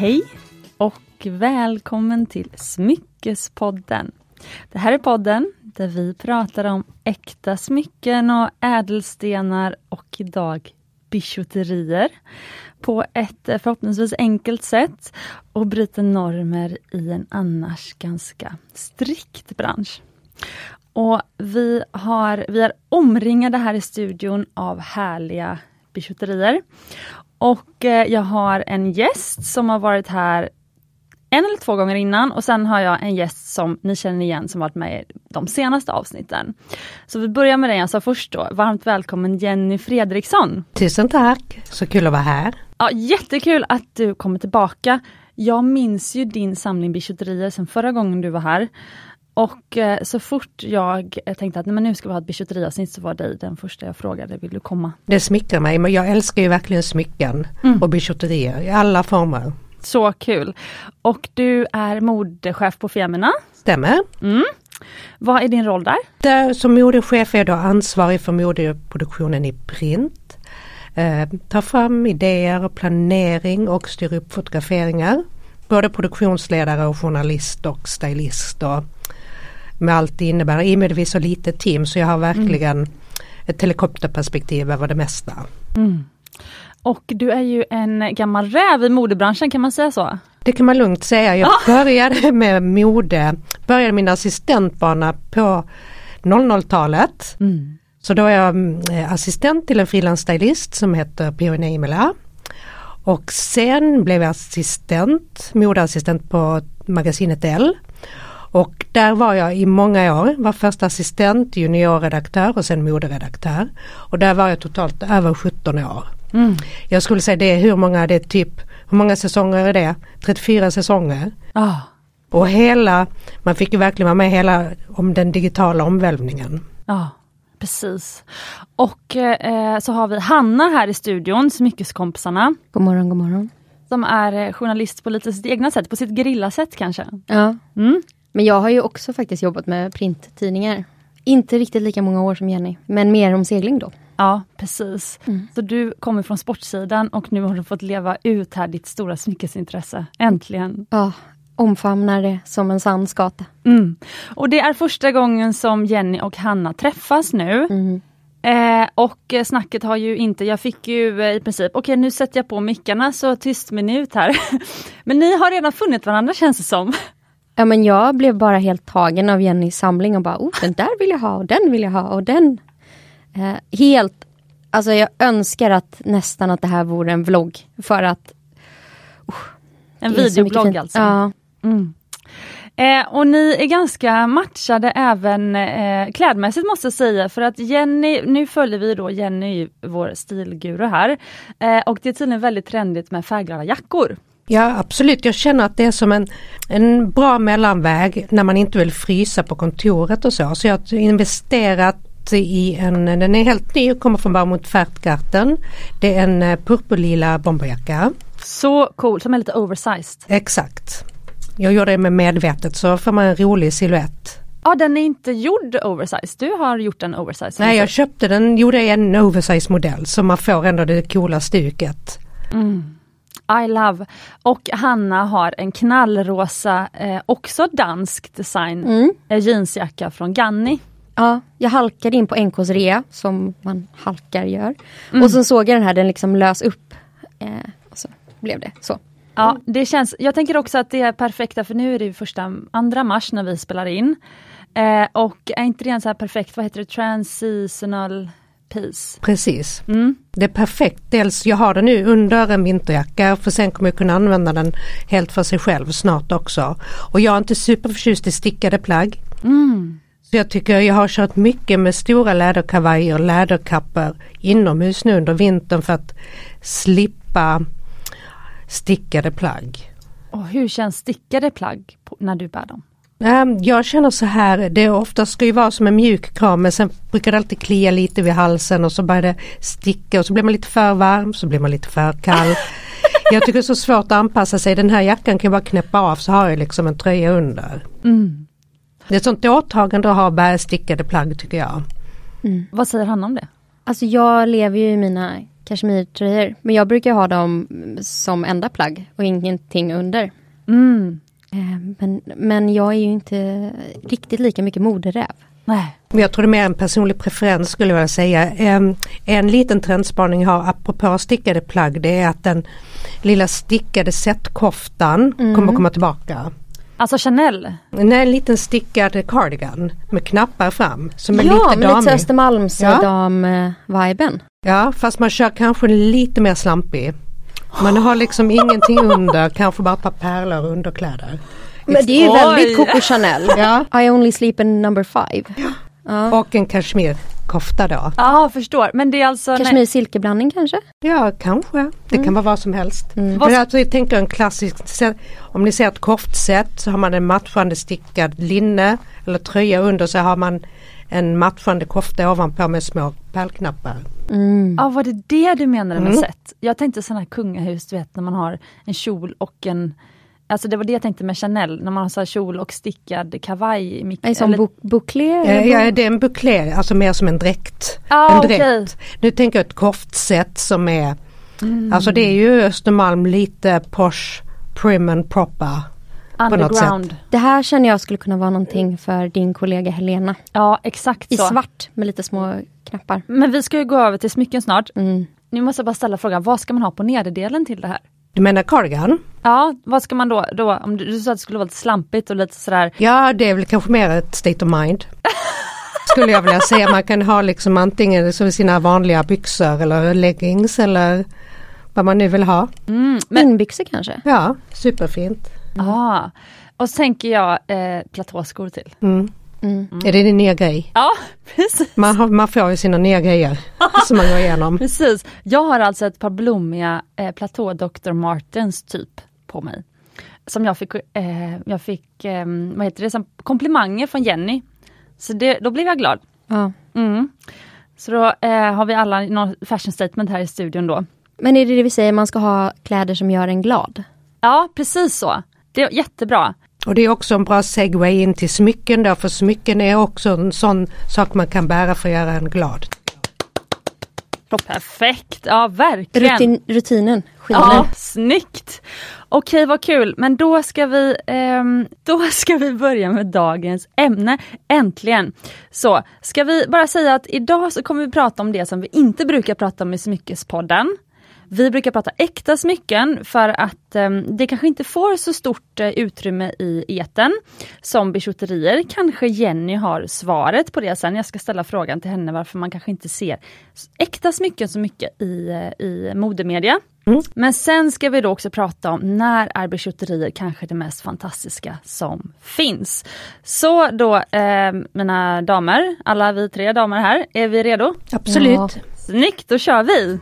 Hej och välkommen till Smyckespodden. Det här är podden där vi pratar om äkta smycken och ädelstenar och idag bijouterier på ett eh, förhoppningsvis enkelt sätt och bryter normer i en annars ganska strikt bransch. Och vi, har, vi är omringade här i studion av härliga bijouterier. Och eh, jag har en gäst som har varit här en eller två gånger innan och sen har jag en gäst som ni känner igen som varit med i de senaste avsnitten. Så vi börjar med dig, alltså först då. Varmt välkommen Jenny Fredriksson! Tusen tack! Så kul att vara här! Ja, jättekul att du kommer tillbaka. Jag minns ju din samling bijouterier sen förra gången du var här. Och eh, så fort jag tänkte att nej, men nu ska vi ha ett bijouteriavsnitt så var det den första jag frågade, vill du komma? Det smickrar mig, men jag älskar ju verkligen smycken Mm. och bijouterier i alla former. Så kul! Och du är modechef på Femina. Stämmer? Mm. Vad är din roll där? Där som modechef är jag då ansvarig för modeproduktionen i print. Eh, tar fram idéer och planering och styr upp fotograferingar. Både produktionsledare och journalist och stylist och med allt det innebär. I och med att vi är så litet team så jag har verkligen ett helikopterperspektiv över det mesta. Mm. Och du är ju en gammal räv i modebranschen, kan man säga så? Det kan man lugnt säga. Jag började med mode, började min assistentbana på 00-talet. Mm. Så då är jag mm, assistent till en frilansstylist som heter P.O. Imela. Och sen blev jag assistent, modeassistent på magasinet L. Och där var jag i många år, var först assistent, juniorredaktör och sen moderedaktör. Och där var jag totalt över 17 år. Mm. Jag skulle säga det är hur många, det är typ, hur många säsonger är det? 34 säsonger. Ah. Och hela, man fick ju verkligen vara med hela om den digitala omvälvningen. Ja, precis. Och eh, så har vi Hanna här i studion, Smyckeskompisarna, God morgon, god morgon. som är eh, journalist på lite sitt egna sätt, på sitt grillasätt kanske. Ja, Mm. Men jag har ju också faktiskt jobbat med printtidningar. Inte riktigt lika många år som Jenny, men mer om segling då. Ja, precis. Mm. Så du kommer från sportsidan och nu har du fått leva ut här ditt stora smyckesintresse. Äntligen! Ja, omfamnar det som en sann skata. Mm. Och det är första gången som Jenny och Hanna träffas nu. Mm. Eh, och snacket har ju inte, jag fick ju eh, i princip, okej nu sätter jag på mickarna så tyst minut här. Men ni har redan funnit varandra känns det som. Ja, men jag blev bara helt tagen av Jennys samling och bara, oh, den där vill jag ha och den vill jag ha och den. Eh, helt, alltså jag önskar att nästan att det här vore en vlogg för att En så mycket videoblogg alltså. Ja, Mm. Eh, och ni är ganska matchade även eh, klädmässigt måste jag säga för att Jenny, nu följer vi då Jenny, vår stilguru här. Eh, och det är tydligen väldigt trendigt med färgglada jackor. Ja absolut, jag känner att det är som en, en bra mellanväg när man inte vill frysa på kontoret och så. Så jag har investerat i en, den är helt ny och kommer från Baumut Färtgarten. Det är en eh, purpurlila bomberjacka. Så cool, som är lite oversized. Exakt. Jag gjorde det med medvetet så får man en rolig silhuett. Ja, den är inte gjord oversized. Du har gjort en oversized. Nej jag köpte den, gjorde en oversize modell så man får ändå det coola stuket. Mm. I love. Och Hanna har en knallrosa, eh, också dansk design, mm. eh, jeansjacka från Ganni. ja, jag halkade in på NKs rea som man halkar gör. Mm. Och så såg jag den här, den liksom lös upp. Eh, och så blev det så. Ja, det känns, jag tänker också att det är perfekta för nu är det första, andra mars när vi spelar in. Eh, och är inte det en så här perfekt, vad heter det, transitional piece? Precis. Mm. Det är perfekt. Dels jag har den nu under en vinterjacka för sen kommer jag kunna använda den helt för sig själv snart också. Och jag är inte superförtjust i stickade plagg. Mm. Så jag tycker jag har kört mycket med stora läderkavajer och läderkappor inomhus nu under vintern för att slippa stickade plagg. Och hur känns stickade plagg när du bär dem? Ehm, Jag känner så här, det ofta ska ju vara som en mjuk kram men sen brukar det alltid klia lite vid halsen och så börjar det sticka och så blir man lite för varm så blir man lite för kall. Jag tycker det är så svårt att anpassa sig. Den här jackan kan jag bara knäppa av så har jag liksom en tröja under. Mm. Det är ett sånt åtagande att ha bärstickade plagg tycker jag. Vad säger han om det? Alltså jag lever ju i mina kashmirtröjor. Men jag brukar ha dem som enda plagg och ingenting under. Mm. Eh, Men, men jag är ju inte riktigt lika mycket moderäv. Nej. Men jag tror det är mer en personlig preferens skulle jag säga. En, en liten trendspaning jag har apropå stickade plagg det är att den lilla stickade setkoftan kommer komma tillbaka. Alltså Chanel. Är en liten stickad cardigan med knappar fram som är ja, lite men lite damig. Östermalms Ja. dam-viben. Ja, fast man kör kanske lite mer slampig. Man har liksom ingenting under, kanske bara ett par pärlor och underkläder. Men det är ju väldigt Coco Chanel. Ja, I only sleep in number five. Ja. och en kashmirkofta då. Ja, förstår. Men det är alltså... Kashmir silkeblandning kanske? Ja, kanske. Det kan vara vad som helst. Mm. Men alltså, jag tänker en klassisk, om ni ser ett koftset så har man en matchande stickad linne eller tröja under så har man en matchande kofta ovanpå med små pärlknappar. Mm. Ja, var det det du menade med Mm. set? Jag tänkte sådana här kungahus, du vet när man har en kjol och en Alltså det var det jag tänkte med Chanel, när man har så här kjol och stickad kavaj. i mik- Nej, som eller- bu- bouclé? Ja, det är en buklé, alltså mer som en dräkt. Ja, en dräkt. Nu tänker jag ett koftset som är, Mm. alltså det är ju Östermalm lite posh, prim and proper. Underground. Det här känner jag skulle kunna vara någonting för din kollega Helena. Ja, exakt I så. svart med lite små knappar. Men vi ska ju gå över till smycken snart. Mm. Nu måste jag bara ställa frågan, vad ska man ha på nederdelen till det här? Du menar cardigan? Ja, vad ska man då, då om du, du sa att det skulle vara lite slampigt och lite sådär, Ja, det är väl kanske mer ett state of mind. Skulle jag vilja säga. Man kan ha liksom antingen så sina vanliga byxor eller leggings eller vad man nu vill ha. mm, men, Inbyxor kanske? Ja, superfint. Ja. Och så tänker jag eh, platåskor till. Mm. Mm. Är det din nya grej? Ja, precis. Man, har, man får ju sina nya grejer som man går igenom. Precis. Jag har alltså ett par blommiga eh, platå Dr. Martens typ på mig. Som jag fick, eh, jag fick eh, vad heter det, som komplimanger från Jenny. Så det, då blev jag glad. Ja. Mm. Så då eh, har vi alla någon fashion statement här i studion då. Men är det det vi säger, man ska ha kläder som gör en glad? Ja, precis så. Det är jättebra. Och det är också en bra segway in till smycken då, för smycken är också en sån sak man kan bära för att göra en glad. Perfekt, ja verkligen. Rutin, rutinen skiner. Ja, snyggt! Okej, vad kul. Men då ska, vi, ehm, då ska vi börja med dagens ämne. Äntligen! Så, ska vi bara säga att idag så kommer vi prata om det som vi inte brukar prata om i Smyckespodden. Vi brukar prata äkta smycken för att ehm, det kanske inte får så stort eh, utrymme i eten som bijouterier. Kanske Jenny har svaret på det sen. Jag ska ställa frågan till henne varför man kanske inte ser äkta smycken så mycket i, eh, i modemedia. Men sen ska vi då också prata om när är bijouterier kanske det mest fantastiska som finns. Så då eh, mina damer, alla vi tre damer här, är vi redo? Absolut. Ja. Snyggt, då kör vi!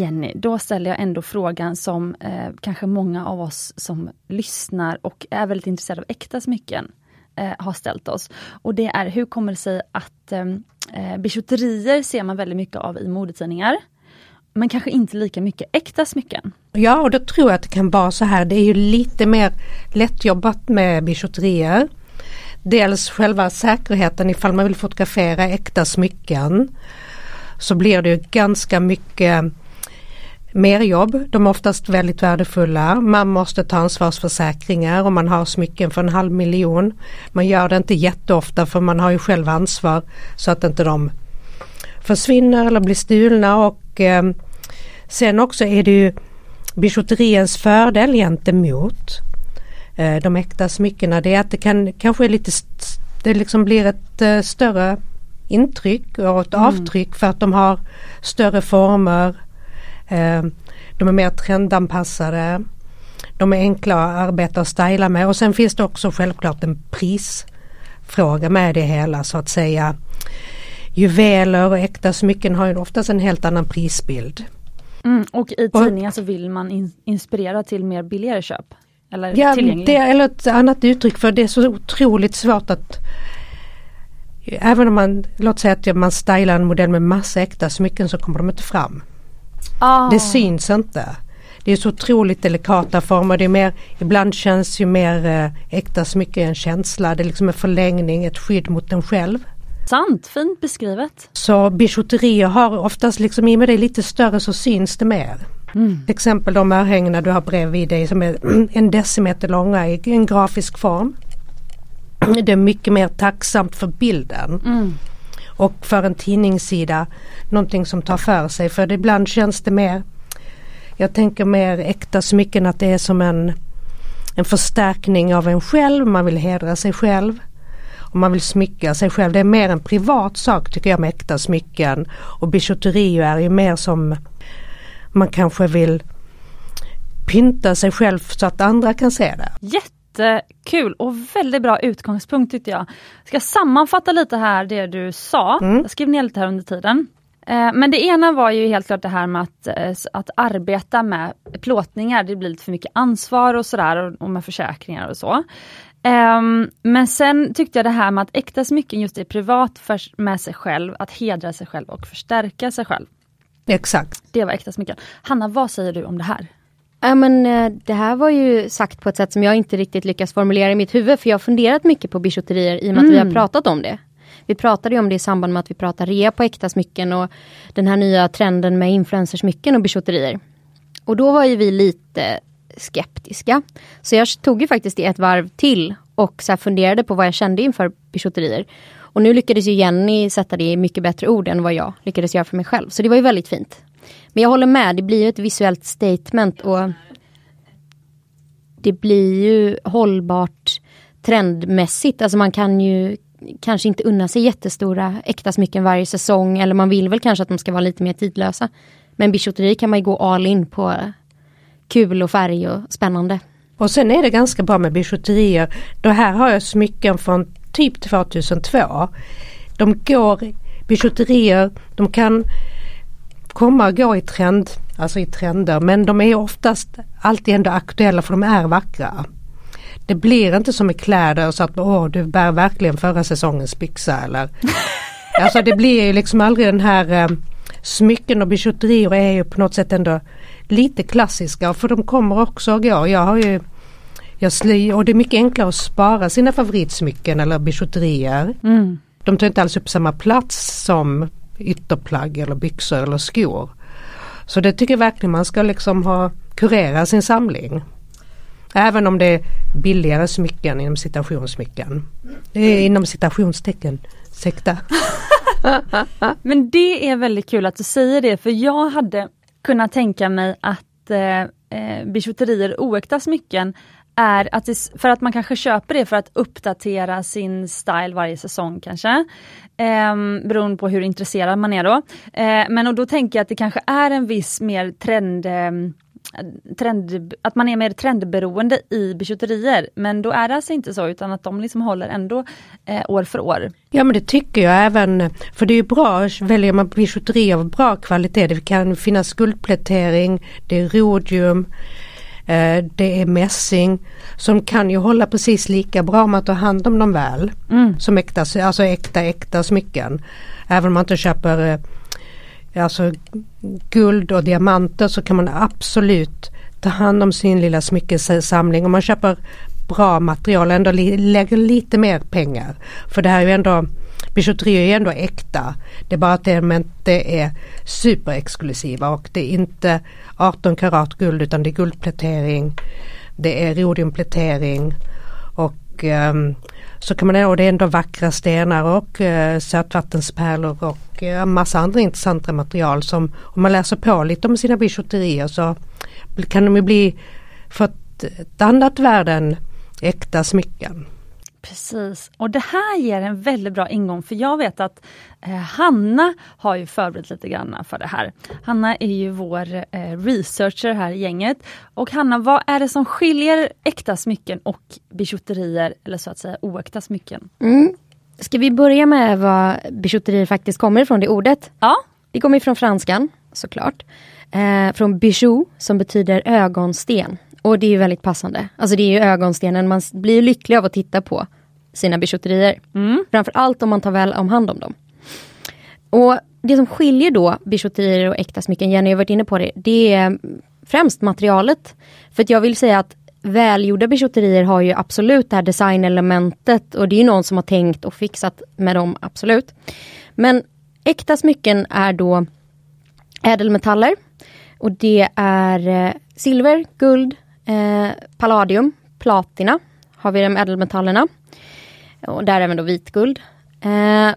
Jenny, då ställer jag ändå frågan som eh, kanske många av oss som lyssnar och är väldigt intresserade av äkta smycken eh, har ställt oss. Och det är hur kommer det sig att eh, eh bijouterier ser man väldigt mycket av i modetidningar. Men kanske inte lika mycket äkta smycken. Ja, och då tror jag att det kan vara så här. Det är ju lite mer lättjobbat med bijouterier. Dels själva säkerheten ifall man vill fotografera äkta smycken. Så blir det ju ganska mycket mer jobb. De är oftast väldigt värdefulla. Man måste ta ansvarsförsäkringar om man har smycken för en halv miljon. Man gör det inte jätteofta för man har ju själv ansvar så att inte de försvinner eller blir stulna och eh, sen också är det ju bijouteriens fördel gentemot eh, de äkta smyckena det är att det kan kanske är lite det liksom blir ett eh, större intryck och ett avtryck för att de har större former. Eh, de är mer trendanpassade. De är enkla att arbeta och styla med och sen finns det också självklart en prisfråga med det hela så att säga. Juveler och äkta smycken har ju oftast en helt annan prisbild. Mm, och i tidningen så vill man in, inspirera till mer billigare köp. Eller Ja, det är eller ett annat uttryck för det är så otroligt svårt att Även om man, låt säga att man stylar en modell med massa äkta smycken så kommer de inte fram. Ah. Det syns inte. det är så otroligt delikata former. Det är mer, ibland känns ju mer eh, äkta smycke en känsla. Det är liksom en förlängning, ett skydd mot en själv. Sant, fint beskrivet. Så bijouterier har oftast liksom i och med det lite större så syns det mer. Mm. Till exempel de örhängena du har bredvid dig som är en decimeter långa i en grafisk form. Det är mycket mer tacksamt för bilden. Mm. Och för en tidningssida någonting som tar för sig för ibland känns det mer Jag tänker mer äkta smycken att det är som en En förstärkning av en själv, man vill hedra sig själv. Och man vill smycka sig själv. Det är mer en privat sak tycker jag med äkta smycken. Och bijouteri är ju mer som man kanske vill pynta sig själv så att andra kan se det. Jättekul och väldigt bra utgångspunkt tyckte jag. Ska jag sammanfatta lite här det du sa. Mm. Jag skrev ner lite här under tiden. Eh, Men det ena var ju helt klart det här med att, eh, att arbeta med plåtningar. Det blir lite för mycket ansvar och sådär och- med försäkringar och så. Ehm, Men sen tyckte jag det här med att äkta smycken just är privat för, med sig själv, att hedra sig själv och förstärka sig själv. Exakt. Det var äkta smycken. Hanna, vad säger du om det här? Ja, men, eh, det här var ju sagt på ett sätt som jag inte riktigt lyckas formulera i mitt huvud. För jag har funderat mycket på bijouterier i och med att vi har pratat om det. Vi pratade om det i samband med att vi pratade rea på äkta smycken och den här nya trenden med influencersmycken och bijouterier. Och då var ju vi lite skeptiska. Så jag tog ju faktiskt det ett varv till och så funderade på vad jag kände inför bijouterier. Och nu lyckades ju Jenny sätta det i mycket bättre ord än vad jag lyckades göra för mig själv. Så det var ju väldigt fint. Men jag håller med, det blir ju ett visuellt statement och det blir ju hållbart trendmässigt. Alltså man kan ju kanske inte unna sig jättestora äkta smycken varje säsong eller man vill väl kanske att de ska vara lite mer tidlösa. Men bijouteri kan man ju gå all in på kul och färg och spännande. Och sen är det ganska bra med bijouterier. Då här har jag smycken från typ 2002. De går, bijouterier, de kan komma och gå i trend, alltså i trender men de är oftast alltid ändå aktuella för de är vackra. Det blir inte som med kläder så att åh du bär verkligen förra säsongens byxa eller Alltså det blir ju liksom aldrig den här eh, smycken och bijouterier är ju på något sätt ändå lite klassiska för de kommer också och går. Jag har ju jag sly, och det är mycket enklare att spara sina favoritsmycken eller bijouterier. Mm. De tar inte alls upp samma plats som ytterplagg eller byxor eller skor. Så det tycker jag verkligen man ska liksom ha kurera sin samling. Även om det är billigare smycken inom citationssmycken. Det är inom citationstecken. Sekta. Men det är väldigt kul att du säger det för jag hade kunnat tänka mig att eh, eh bijouterier, oäkta smycken, är att det, för att man kanske köper det för att uppdatera sin style varje säsong kanske. Eh, beroende på hur intresserad man är då. Eh, men och då tänker jag att det kanske är en viss mer trend eh, Trend, att man är mer trendberoende i bijouterier men då är det alltså inte så utan att de liksom håller ändå eh, år för år. Ja men det tycker jag även, för det är ju bra, väljer man bijouteri av bra kvalitet, det kan finnas guldplätering, det är rhodium, det är mässing som kan ju hålla precis lika bra om man tar hand om dem väl. Mm. Som äkta, alltså äkta, äkta smycken. Även om man inte köper eh, alltså guld och diamanter så kan man absolut ta hand om sin lilla smyckesamling. Om man köper bra material ändå lägger lite mer pengar. För det här är ju ändå Bijouteri är ju ändå äkta. Det är bara att de inte är superexklusiva och det är inte 18 karat guld utan det är guldplätering. Det är rhodiumplätering och um, så kan man och det är ändå vackra stenar och uh, sötvattenspärlor och uh, massa andra intressanta material som om man läser på lite om sina bijouterier så kan de ju bli för ett, ett annat värde än äkta smycken. Precis, och det här ger en väldigt bra ingång för jag vet att eh, Hanna har ju förberett lite grann för det här. Hanna är ju vår eh, researcher här i gänget. Och Hanna, vad är det som skiljer äkta smycken och bijouterier eller så att säga oäkta smycken? Mm. Ska vi börja med vad bijouterier faktiskt kommer ifrån, det ordet? Ja, Det kommer från franskan, såklart. Eh, från bijou, som betyder ögonsten. Och det är ju väldigt passande. Alltså det är ju ögonstenen, man blir ju lycklig av att titta på sina bijouterier. mm. Framför allt om man tar väl om hand om dem. Och det som skiljer då bijouterier och äkta smycken, Jenny har varit inne på det, det är främst materialet. För att jag vill säga att välgjorda bijouterier har ju absolut det här designelementet och det är någon som har tänkt och fixat med dem, absolut. Men äkta smycken är då ädelmetaller och det är eh, silver, guld, eh, palladium, platina har vi de ädelmetallerna. Och där även då vitguld. Eh,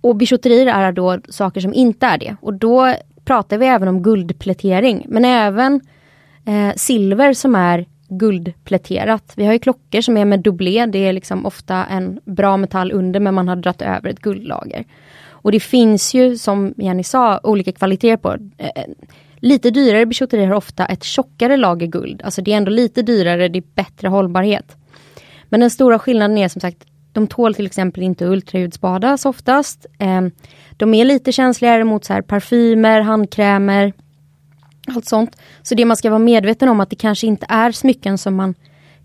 och bijouterier är då saker som inte är det. Och då pratar vi även om guldplätering men även eh, silver som är guldpläterat. Vi har ju klockor som är med dubblé, det är liksom ofta en bra metall under men man har dragit över ett guldlager. Och det finns ju som Jenny sa olika kvaliteter på. Eh, lite dyrare bijouterier har ofta ett tjockare lager guld. Alltså det är ändå lite dyrare, det är bättre hållbarhet. Men den stora skillnaden är som sagt de tål till exempel inte ultraljudsbadas oftast. Ehm, de är lite känsligare mot så här parfymer, handkrämer, allt sånt. Så det man ska vara medveten om att det kanske inte är smycken som man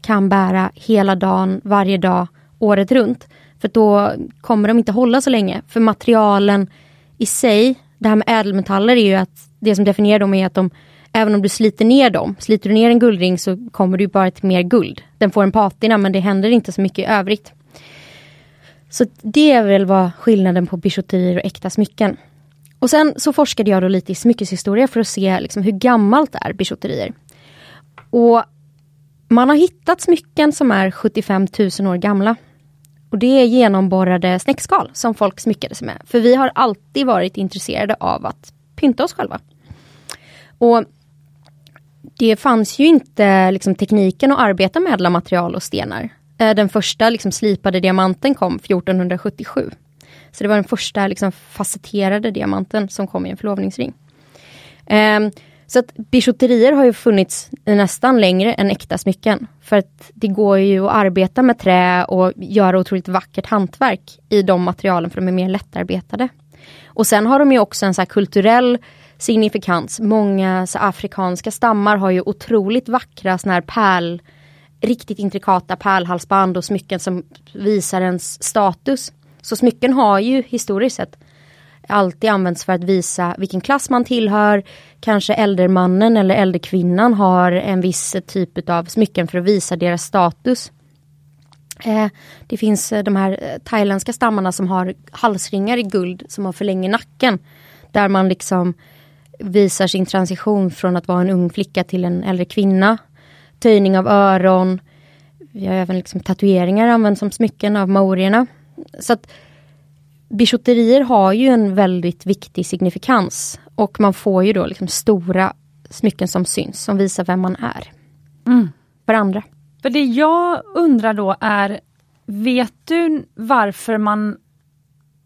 kan bära hela dagen, varje dag, året runt. För då kommer de inte hålla så länge. För materialen i sig, det här med ädelmetaller är ju att det som definierar dem är att de Även om du sliter ner dem, sliter du ner en guldring så kommer du bara till mer guld. Den får en patina men det händer inte så mycket i övrigt. Så det är väl vad skillnaden på bijouterier och äkta smycken. Och sen så forskade jag då lite i smyckeshistoria för att se liksom hur gammalt är bijouterier. Och man har hittat smycken som är 75 000 år gamla. Och det är genomborrade snäckskal som folk smyckade sig med. För vi har alltid varit intresserade av att pynta oss själva. Och det fanns ju inte liksom, tekniken att arbeta med ädla material och stenar. Eh, den första liksom, slipade diamanten kom 1477. Så det var den första liksom, facetterade diamanten som kom i en förlovningsring. Um, så att bijouterier har ju funnits nästan längre än äkta smycken. För att det går ju att arbeta med trä och göra otroligt vackert hantverk i de materialen för de är mer lättarbetade. Och sen har de ju också en så kulturell signifikans. Många så afrikanska stammar har ju otroligt vackra såna här pärl, riktigt intrikata pärlhalsband och smycken som visar ens status. Så smycken har ju historiskt sett alltid använts för att visa vilken klass man tillhör. Kanske äldremannen eller äldrekvinnan har en viss typ av smycken för att visa deras status. Eh, det finns eh, de här eh, thailändska stammarna som har halsringar i guld som har förlänger nacken. Där man liksom visar sin transition från att vara en ung flicka till en äldre kvinna. Töjning av öron. Vi har även liksom tatueringar används som smycken av maorierna. Så att bijouterier har ju en väldigt viktig signifikans. Och man får ju då liksom stora smycken som syns, som visar vem man är. Mm. För andra. För det jag undrar då är, vet du varför man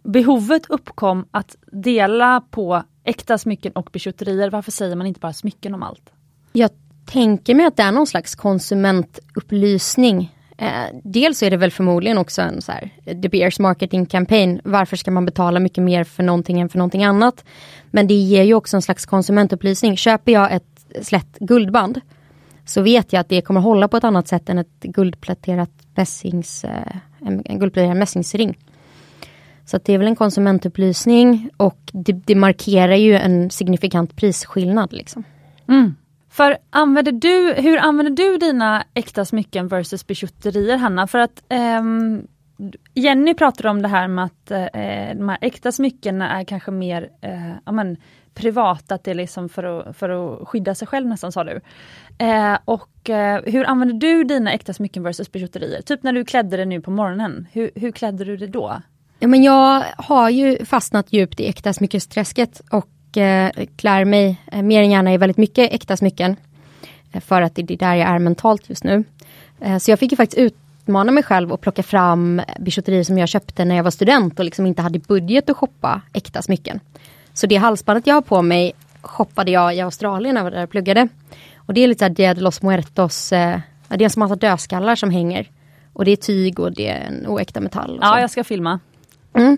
behovet uppkom att dela på äkta smycken och bijouterier? Varför säger man inte bara smycken om allt? Jag tänker mig att det är någon slags konsumentupplysning. Eh, dels är det väl förmodligen också en så här, De Beers marketing campaign. Varför ska man betala mycket mer för någonting än för någonting annat? Men det ger ju också en slags konsumentupplysning. Köper jag ett slätt guldband så vet jag att det kommer hålla på ett annat sätt än ett guldpläterat mässings, eh, en guldpläterad mässingsring. Så det är väl en konsumentupplysning och det, det markerar ju en signifikant prisskillnad. Liksom. Mm. För använder du, hur använder du dina äkta smycken versus bijouterier Hanna? För att um, Jenny pratade om det här med att eh, de här äkta smyckena är kanske mer eh, amen, privat, privata, att det är liksom för att, för att skydda sig själv nästan sa du. Eh, och eh, hur använder du dina äkta smycken versus bijouterier? Typ när du klädde dig nu på morgonen, hur, hur klädde du dig då? Ja, men jag har ju fastnat djupt i äkta smyckesträsket och eh, klär mig eh, mer än gärna i väldigt mycket äkta smycken. Eh, för att det är där jag är mentalt just nu. Eh, så jag fick ju faktiskt utmana mig själv och plocka fram bijouterier som jag köpte när jag var student och liksom inte hade budget att shoppa äkta smycken. Så det halsbandet jag har på mig shoppade jag i Australien när jag var där och pluggade. Och det är lite såhär Dia de los Muertos, eh, det är en massa dödskallar som hänger. Och det är tyg och det är en oäkta metall. ja, jag ska filma. Mm.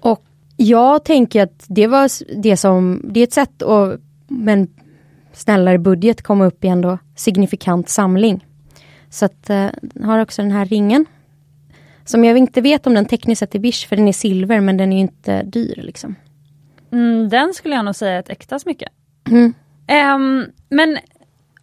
Och jag tänker att det var det som, det är ett sätt att med en snällare budget komma upp i ändå signifikant samling. Så att uh, har också den här ringen. Som jag inte vet om den tekniskt sett är bish för den är silver men den är inte dyr liksom. Mm, den skulle jag nog säga är ett äkta smycke. Mm. Ehm, men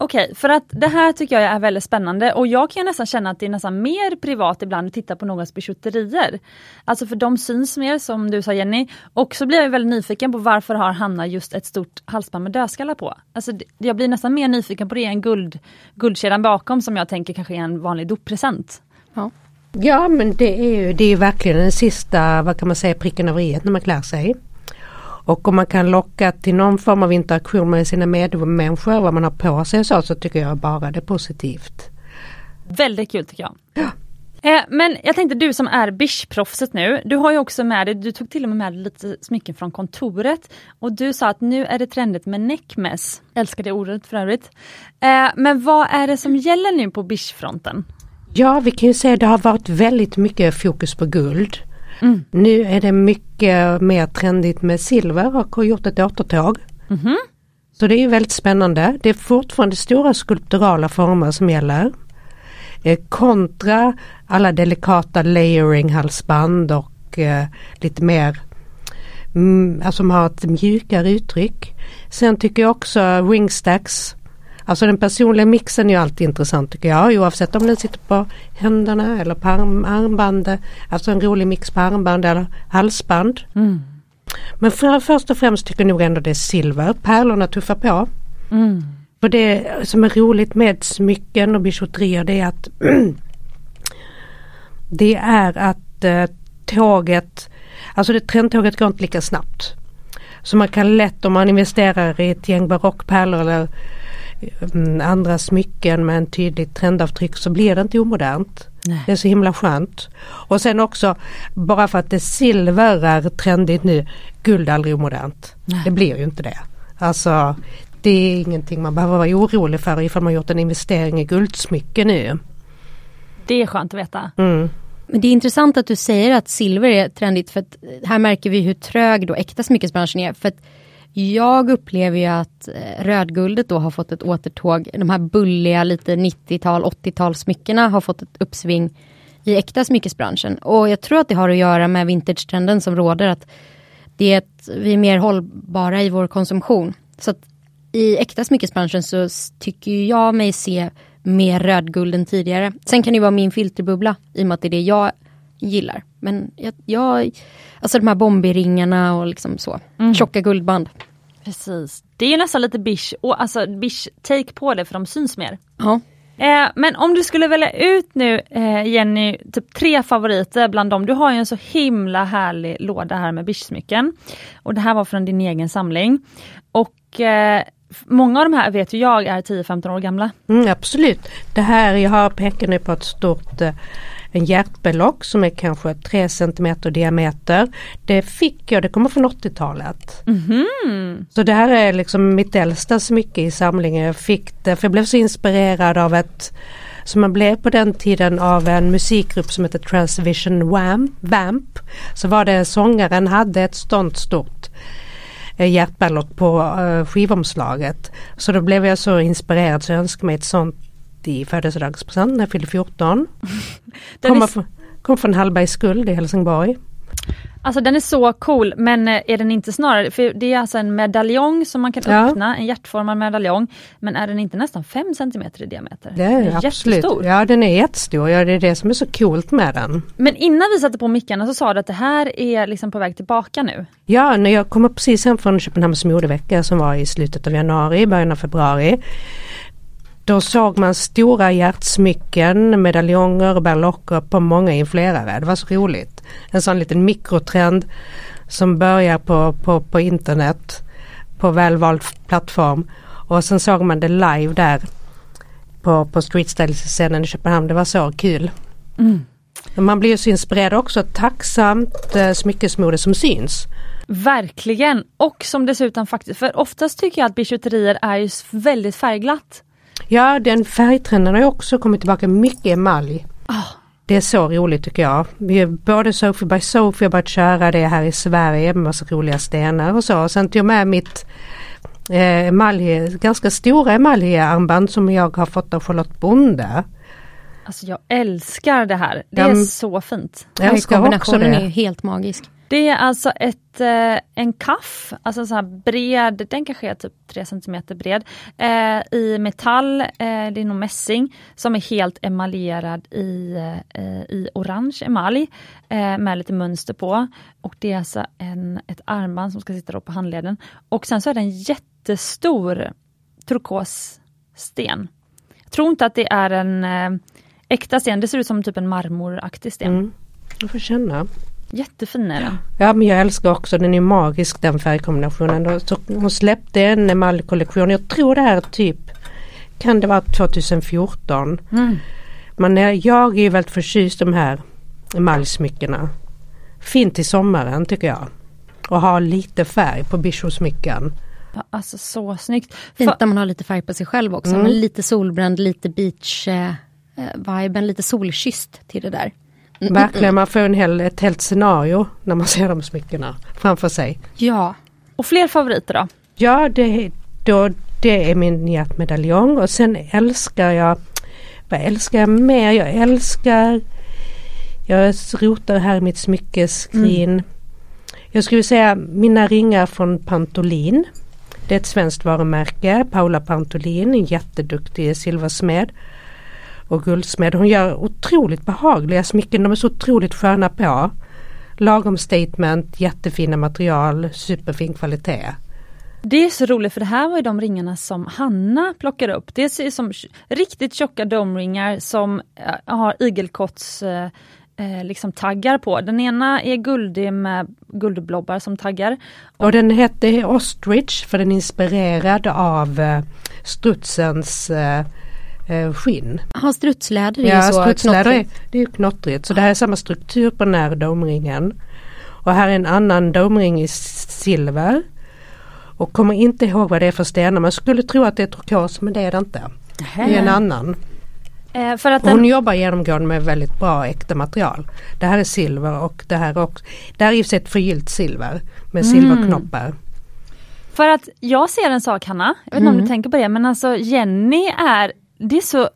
okej, för att det här tycker jag är väldigt spännande och jag kan nästan känna att det är nästan mer privat ibland att titta på någons bijouterier. Alltså för de syns mer som du sa Jenny. Och så blir jag väldigt nyfiken på varför har Hanna just ett stort halsband med dödskallar på? Alltså jag blir nästan mer nyfiken på det än guld, guldkedjan bakom som jag tänker kanske är en vanlig doppresent. Ja. Ja men det är ju det är ju verkligen den sista, vad kan man säga, pricken över i när man klär sig. Och om man kan locka till någon form av interaktion med sina medmänniskor, vad man har på sig och så, så tycker jag bara det är positivt. Väldigt kul tycker jag. Eh, men jag tänkte du som är bischproffset nu, du har ju också med dig, du tog till och med med dig lite smycken från kontoret. Och du sa att nu är det trendigt med neckmess. Älskar det ordet för övrigt. Eh, men vad är det som gäller nu på bischfronten? Ja, vi kan ju säga att det har varit väldigt mycket fokus på guld. Mm. Nu är det mycket mer trendigt med silver och har gjort ett återtåg. Mhm. Så det är väldigt spännande. Det är fortfarande stora skulpturala former som gäller. Eh, kontra alla delikata layering halsband och eh, lite mer mm, alltså som har ett mjukare uttryck. Sen tycker jag också ringstacks Alltså den personliga mixen är ju alltid intressant tycker jag oavsett om den sitter på händerna eller på arm, armbandet. Alltså en rolig mix på armband eller halsband. Mm. Men för, först och främst tycker jag nog ändå det är silver. Pärlorna tuffar på. Mm. För det som är roligt med smycken och bijouterier det är att det är att eh, tåget, alltså det trendtåget går inte lika snabbt. Så man kan lätt om man investerar i ett gäng barockpärlor eller andra smycken med en tydligt trendavtryck så blir det inte omodernt. Nej. Det är så himla skönt. Och sen också bara för att det silver är trendigt nu, guld är aldrig omodernt. Nej. Det blir ju inte det. Alltså det är ingenting man behöver vara orolig för ifall man gjort en investering i guldsmycken nu. Det är skönt att veta. Mm. Men det är intressant att du säger att silver är trendigt för att här märker vi hur trög då äkta smyckesbranschen är. För att jag upplever ju att eh, rödguldet då har fått ett återtåg. De här bulliga lite 90-tal, 80-tal smyckena har fått ett uppsving i äkta smyckesbranschen. Och jag tror att det har att göra med vintage-trenden som råder. att det är ett, vi är mer hållbara i vår konsumtion. Så att i äkta smyckesbranschen så tycker jag mig se mer rödguld än tidigare. Sen kan det vara min filterbubbla i och med att det är det jag gillar. Men jag, jag alltså de här bombiringarna och liksom så. Tjocka guldband. Precis. Det är ju nästan lite bish, och alltså bish take på det för de syns mer. Ja. Eh, men om du skulle välja ut nu eh, Jenny, typ tre favoriter bland dem. Du har ju en så himla härlig låda här med bischsmycken. Och det här var från din egen samling. Och eh, många av de här vet ju jag är 10-15 år gamla. Mm, absolut. Det här, jag har pekar nu på ett stort eh, en hjärtbelock som är kanske 3 cm diameter. Det fick jag, det kommer från 80-talet. Mhm. Så det här är liksom mitt äldsta smycke i samlingen. Jag fick det för jag blev så inspirerad av ett som man blev på den tiden av en musikgrupp som heter Transvision Wham, Vamp. Så var det sångaren hade ett sånt stort eh, hjärtballock på eh, skivomslaget. Så då blev jag så inspirerad så jag önskade mig ett sånt i födelsedagspresent när jag fyllde 14. Den Kommer är, från, kom från Hallbergs skuld i Helsingborg. alltså den är så cool men eh, är den inte snarare, för det är alltså en medaljong som man kan Ja. öppna, en hjärtformad medaljong. Men är den inte nästan 5 cm i diameter? Det är absolut. jättestor. Ja den är jättestor. Ja, det är det som är så coolt med den. Men innan vi satte på mickarna så sa du att det här är liksom på väg tillbaka nu. Ja, när jag kom precis hem från Köpenhamns modevecka som var i slutet av januari, början av februari. Då såg man stora hjärtsmycken, medaljonger och berlocker på många influerare. Det var så roligt. En sån liten mikrotrend som börjar på, på, på internet på välvald plattform. Och sen såg man det live där på, på streetstyle-scenen i Köpenhamn. Det var så kul. Man blir ju så inspirerad också. Tacksamt eh, smyckesmode som syns. Verkligen! Och som dessutom faktiskt, för oftast tycker jag att bijouterier är väldigt färgglatt. Ja, den färgtrenden har också kommit tillbaka mycket emalj. Ah. Det är så roligt tycker jag. Vi, både Sophie by Sophie har börjat köra det här i Sverige med massa roliga stenar och så. Och sen tog jag med mitt eh, emalj, ganska stora emaljarmband som jag har fått av Charlotte Bonde. Alltså jag älskar det här. Det är så fint. Jag älskar också Kombinationen är det. helt magisk. Det är alltså ett, eh, en kaff, alltså så här bred, den kanske är typ 3 cm bred, eh, i metall, eh, det är nog mässing, som är helt emaljerad i, eh, i orange emalj eh, med lite mönster på. Och det är alltså en, ett armband som ska sitta på handleden. Och sen så är det en jättestor turkossten. Jag tror inte att det är en eh, äkta sten, det ser ut som typ en marmoraktig sten. Mm. Jag får känna. Jättefin är den. Ja men jag älskar också, den är magisk den färgkombinationen. Så hon släppte en emaljkollektion, jag tror det här är typ, kan det vara 2014. Mm. Men jag är ju väldigt förtjust i de här emaljsmyckena. Fint i sommaren tycker jag. Och ha lite färg på bichosmycken. Ja, Alltså så snyggt. Fint För, när man har lite färg på sig själv också. Mm. Men lite solbränd, lite beach eh, viben, lite solkysst till det där. Mm, Verkligen, man får en hel, ett helt scenario när man ser de smyckena framför sig. Ja, och fler favoriter då? Ja, det, då, det är min hjärtmedaljong och sen älskar jag, vad älskar jag mer? Jag älskar, jag rotar här i mitt smyckeskrin. Jag skulle säga mina ringar från Pantolin. Det är ett svenskt varumärke, Paula Pantolin, en jätteduktig silversmed och guldsmed. Hon gör otroligt behagliga smycken, de är så otroligt sköna på. Lagom statement, jättefina material, superfin kvalitet. Det är så roligt för det här var ju de ringarna som Hanna plockade upp. Det ser ut som riktigt tjocka domringar som eh, har igelkotts eh, eh, liksom taggar på. Den ena är guldig med guldblobbar som taggar. Och den hette Ostrich för den är inspirerad av strutsens eh, eh, skinn. ha strutsläder är Ja, ju så strutsläder är, knottrigt. det är knottrigt. Så det här är samma struktur på den här domringen. Och här är en annan domring i silver. Och kommer inte ihåg vad det är för stenar. Man skulle tro att det är turkos men det är det inte. Det är en annan. Eh, för att Och Hon den, jobbar genomgående med väldigt bra äkta material. Det här är silver och det här är också, det här är i och för sig ett förgyllt silver med silverknoppar. för att jag ser en sak Hanna, jag vet inte om Mm. du tänker på det men alltså Jenny är, det är så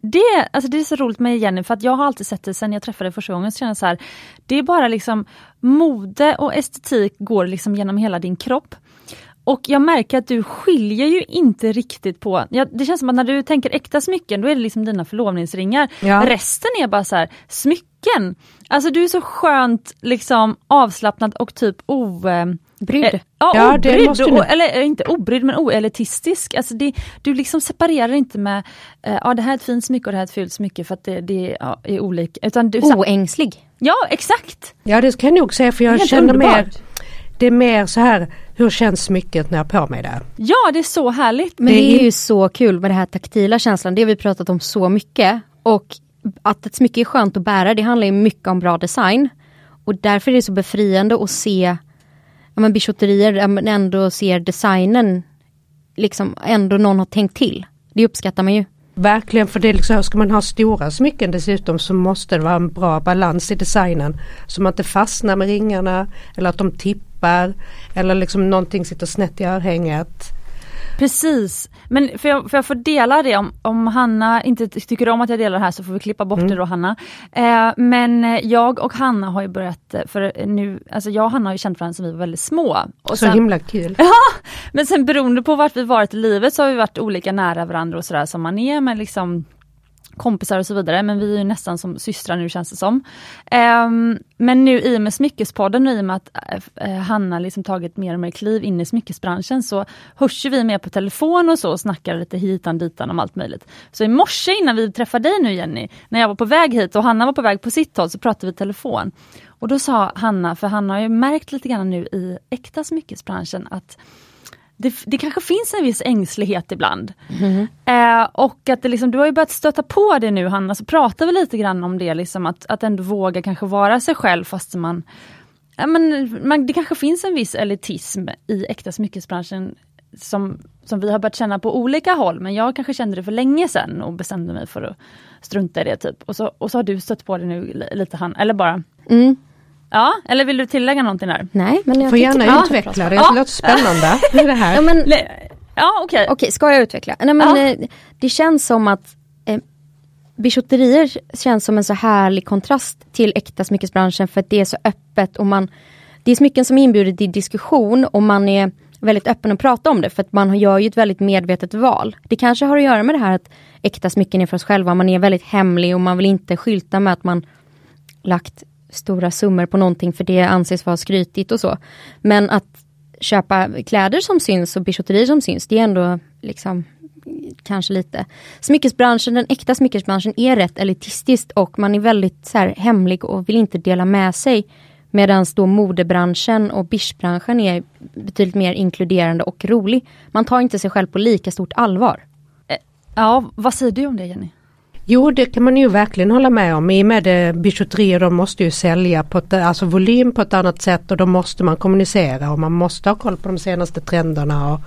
det, alltså det är så roligt med Jenny för att jag har alltid sett det sen jag träffade första gången. Så känner jag så här, det är bara liksom mode och estetik går liksom genom hela din kropp. Och jag märker att du skiljer ju inte riktigt på, ja, det känns som att när du tänker äkta smycken då är det liksom dina förlovningsringar. Ja. Resten är bara så här, smycken. Alltså du är så skönt liksom avslappnad och typ o... eh, Brydd. Eh, Ja, Ja, det obrydd, måste du- och, eller eh, inte obrydd men oelitistisk. Alltså det, du liksom separerar inte med, eh, ja det här är ett fint smycke och det här är ett fult smycke för att det, det ja, är olika. Utan du, så, Oängslig. ja exakt! Ja det kan jag nog säga för jag Helt känner mer. Det är mer så här hur känns smycket när jag har på mig det? Ja det är så härligt. Men Det det är är ju så kul med den här taktila känslan, det har vi pratat om så mycket. Och att ett smycke är skönt att bära, det handlar ju mycket om bra design. Och därför är det så befriande att se ja, men bijouterier, där man ändå ser designen, liksom ändå någon har tänkt till. Det uppskattar man ju. Verkligen för det är liksom, ska man ha stora smycken dessutom så måste det vara en bra balans i designen. Så man inte fastnar med ringarna eller att de tippar eller liksom någonting sitter snett i örhänget. Precis, men för jag, för jag får dela det om, om Hanna inte tycker om att jag delar det här så får vi klippa bort det då Hanna. Eh, men eh, jag och Hanna har ju börjat, eh, för nu, alltså jag och Hanna har ju känt varandra sedan vi var väldigt små. Och Så sen- himla kul. Ja, men sen beroende på vart vi varit i livet så har vi varit olika nära varandra och sådär som man är med liksom kompisar och så vidare, men vi är ju nästan som systrar nu känns det som. Ehm, men nu i och med Smyckespodden och i och med att eh, eh, Hanna liksom tagit mer och mer kliv in i smyckesbranschen så hörs vi mer på telefon och så och snackar lite hitan ditan om allt möjligt. Så i morse innan vi träffade dig nu Jenny, när jag var på väg hit och Hanna var på väg på sitt håll så pratade vi i telefon. Och då sa Hanna, för Hanna har ju märkt lite grann nu i äkta smyckesbranschen att det, det kanske finns en viss ängslighet ibland. Eh, och att det liksom, du har ju börjat stöta på det nu Hanna, så pratar vi lite grann om det, liksom, att, att ändå våga kanske vara sig själv fast man, ja, men, man det kanske finns en viss elitism i äkta smyckesbranschen som, som vi har börjat känna på olika håll, men jag kanske kände det för länge sedan och bestämde mig för att strunta i det. typ. Och så, och så har du stött på det nu li- lite Hanna, eller bara Mm. Ja, eller vill du tillägga någonting där? Nej, men jag Får gärna Ja. utveckla det, Ja. det låter spännande. Det här. Ja, men, Ja, okej. Okej, ska jag utveckla? Nej, men, Ja. eh, det känns som att eh, bijouterier känns som en så härlig kontrast till äkta smyckesbranschen för att det är så öppet och man det är smycken som inbjuder till diskussion och man är väldigt öppen att prata om det för att man gör ju ett väldigt medvetet val. Det kanske har att göra med det här att äkta smycken är för oss själva, man är väldigt hemlig och man vill inte skylta med att man lagt stora summor på någonting för det anses vara skrytigt och så. Men att köpa kläder som syns och bijouterier som syns, det är ändå liksom kanske lite. Smyckesbranschen, den äkta smyckesbranschen är rätt elitistisk och man är väldigt så här, hemlig och vill inte dela med sig. Medan då modebranschen och bischbranschen är betydligt mer inkluderande och rolig. Man tar inte sig själv på lika stort allvar. Eh, ja, vad säger du om det Jenny? Jo, det kan man ju verkligen hålla med om. I och med det bijouterier, de måste ju sälja på ett, alltså volym på ett annat sätt och då måste man kommunicera och man måste ha koll på de senaste trenderna och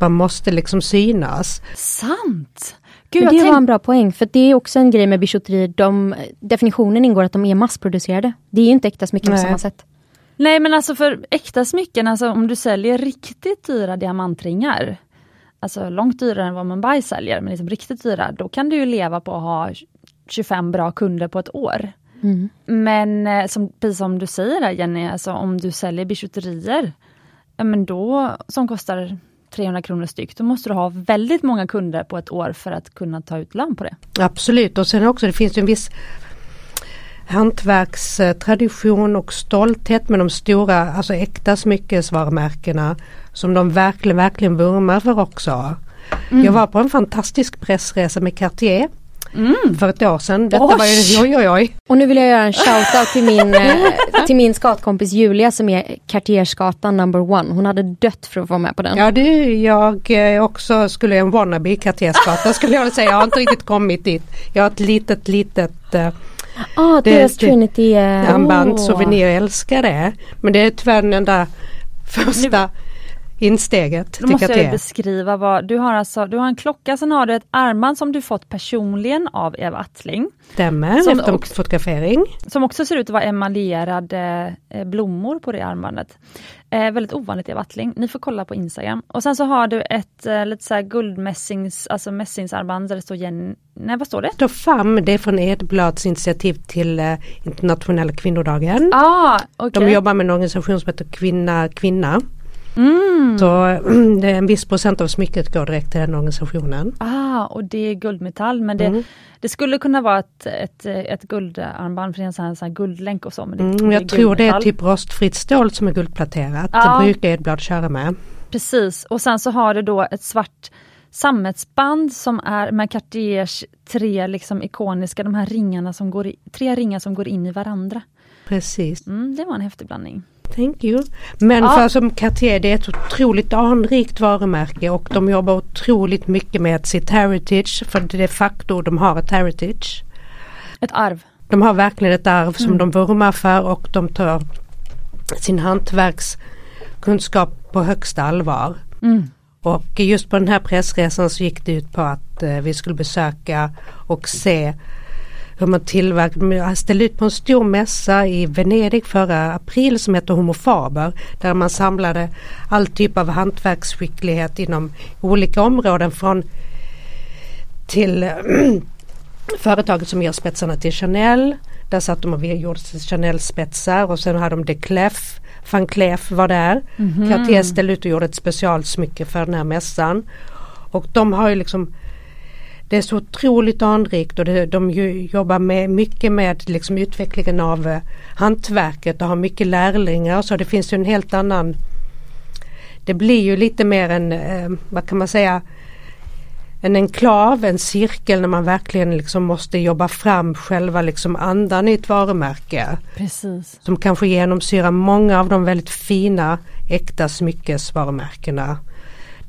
man måste liksom synas. Sant! Gud, det var en bra poäng, för det är också en grej med bijouterier. De, definitionen ingår att de är massproducerade. Det är ju inte äkta smycken på samma sätt. Nej men alltså för äkta smycken, alltså om du säljer riktigt dyra diamantringar, alltså långt dyrare än vad Mumbai säljer, men liksom riktigt dyra, då kan du ju leva på att ha 25 bra kunder på ett år. Mm. Men eh, som, precis som du säger där Jenny, alltså om du säljer bijouterier, men då, som kostar 300 kronor styck, då måste du ha väldigt många kunder på ett år för att kunna ta ut lön på det. Absolut och sen också det finns ju en viss hantverkstradition och stolthet med de stora, alltså äkta smyckesvarumärkena som de verkligen, verkligen vurmar för också. Mm. Jag var på en fantastisk pressresa med Cartier Mm. För ett år sedan. Detta var ju, oj, oj, oj. Och nu vill jag göra en shoutout till min, eh, till min skatkompis Julia som är Cartierskatan number one. Hon hade dött för att få vara med på den. Ja du, jag eh, också skulle en wannabe Cartierskata skulle jag säga. Jag har inte riktigt kommit dit. Jag har ett litet, litet Ah, deras Trinity. Uh, armband, oh. souvenir, jag älskar det. Men det är tyvärr den enda första insteget. Då måste jag beskriva vad, du har alltså, du har en klocka, sen har du ett armband som du fått personligen av Eva Attling. Stämmer, som efter också, fotografering. Som också ser ut att vara emaljerade eh, blommor på det armbandet. Eh, väldigt ovanligt Eva Attling, ni får kolla på Instagram. Och sen så har du ett eh, lite så guldmässings, alltså mässingsarmband där det står Jenny, nej vad står det? Det står FAM, det är från Edblads initiativ till eh, internationella kvinnodagen. Ah, okay. De jobbar med en organisation som heter Kvinna Kvinna. Mm. Så det är en viss procent av smycket går direkt till den organisationen. Ah, och det är guldmetall men det, mm. det skulle kunna vara ett, ett, ett guldarmband för det är en sån här, sån här guldlänk och så. Men det, mm, det jag tror det är typ rostfritt stål som är guldpläterat. Ah. Det brukar Edblad köra med. Precis och sen så har det då ett svart sammetsband som är med Cartiers tre liksom ikoniska, de här ringarna som går i, tre ringar som går in i varandra. Precis. Mm, det var en häftig blandning. Thank you. Men ja. för som Cartier det är ett otroligt anrikt varumärke och de jobbar otroligt mycket med sitt heritage för det är de facto de har ett heritage. Ett arv. De har verkligen ett arv som mm. de vurmar för och de tar sin hantverkskunskap på högsta allvar. Mm. Och just på den här pressresan så gick det ut på att eh, vi skulle besöka och se hur man tillverkar, jag ställde ut på en stor mässa i Venedig förra april som heter Homofaber där man samlade all typ av hantverksskicklighet inom olika områden från till företaget som gör spetsarna till Chanel. Där satt de och gjorde Chanel-spetsar och sen hade de de Clef, van Cleef var där. Mm -hmm. Cartier ställde ut och gjorde ett specialsmycke för den här mässan. Och de har ju liksom det är så otroligt anrikt och det, de jobbar med, mycket med liksom utvecklingen av eh, hantverket och har mycket lärlingar så det finns ju en helt annan Det blir ju lite mer en, eh, vad kan man säga, en enklav, en cirkel när man verkligen liksom måste jobba fram själva liksom andan i ett varumärke. Precis. Som kanske genomsyrar många av de väldigt fina äkta smyckesvarumärkena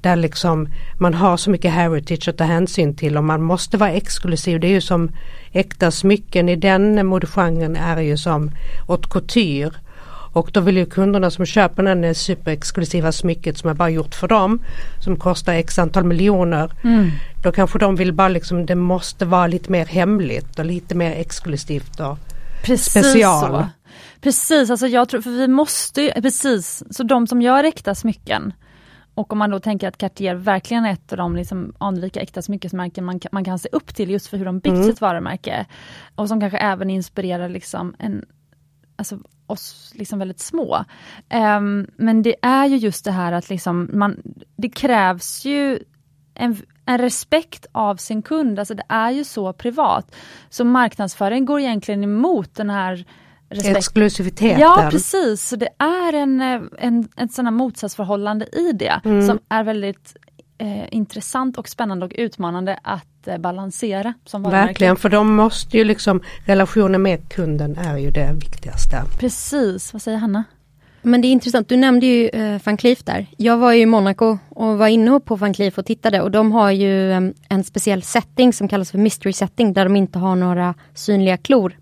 där liksom man har så mycket heritage att ta hänsyn till och man måste vara exklusiv. Det är ju som äkta smycken i den modegenren är ju som haute couture. Och då vill ju kunderna som köper den superexklusiva smycket som är bara gjort för dem som kostar x antal miljoner. Mm. Då kanske de vill bara liksom det måste vara lite mer hemligt och lite mer exklusivt och precis special. Så. Precis, alltså jag tror, för vi måste precis, så de som gör äkta smycken och om man då tänker att Cartier verkligen är ett av de liksom anrika äkta smyckesmärken man, man kan se upp till just för hur de byggt mm. sitt varumärke. Och som kanske även inspirerar liksom en alltså, oss liksom väldigt små. Um, men det är ju just det här att liksom man, det krävs ju en, en respekt av sin kund, alltså det är ju så privat. Så marknadsföring går egentligen emot den här respekt. Exklusiviteten. Ja precis, så det är en, en, ett sådant motsatsförhållande i det mm. som är väldigt eh, intressant och spännande och utmanande att eh, balansera. Som Verkligen, för de måste ju liksom, relationen med kunden är ju det viktigaste. Precis, vad säger Hanna? Men det är intressant, du nämnde ju eh, Van Cleef där. Jag var i Monaco och var inne på Van Cleef och tittade och de har ju eh, en speciell setting som kallas för mystery setting där de inte har några synliga klor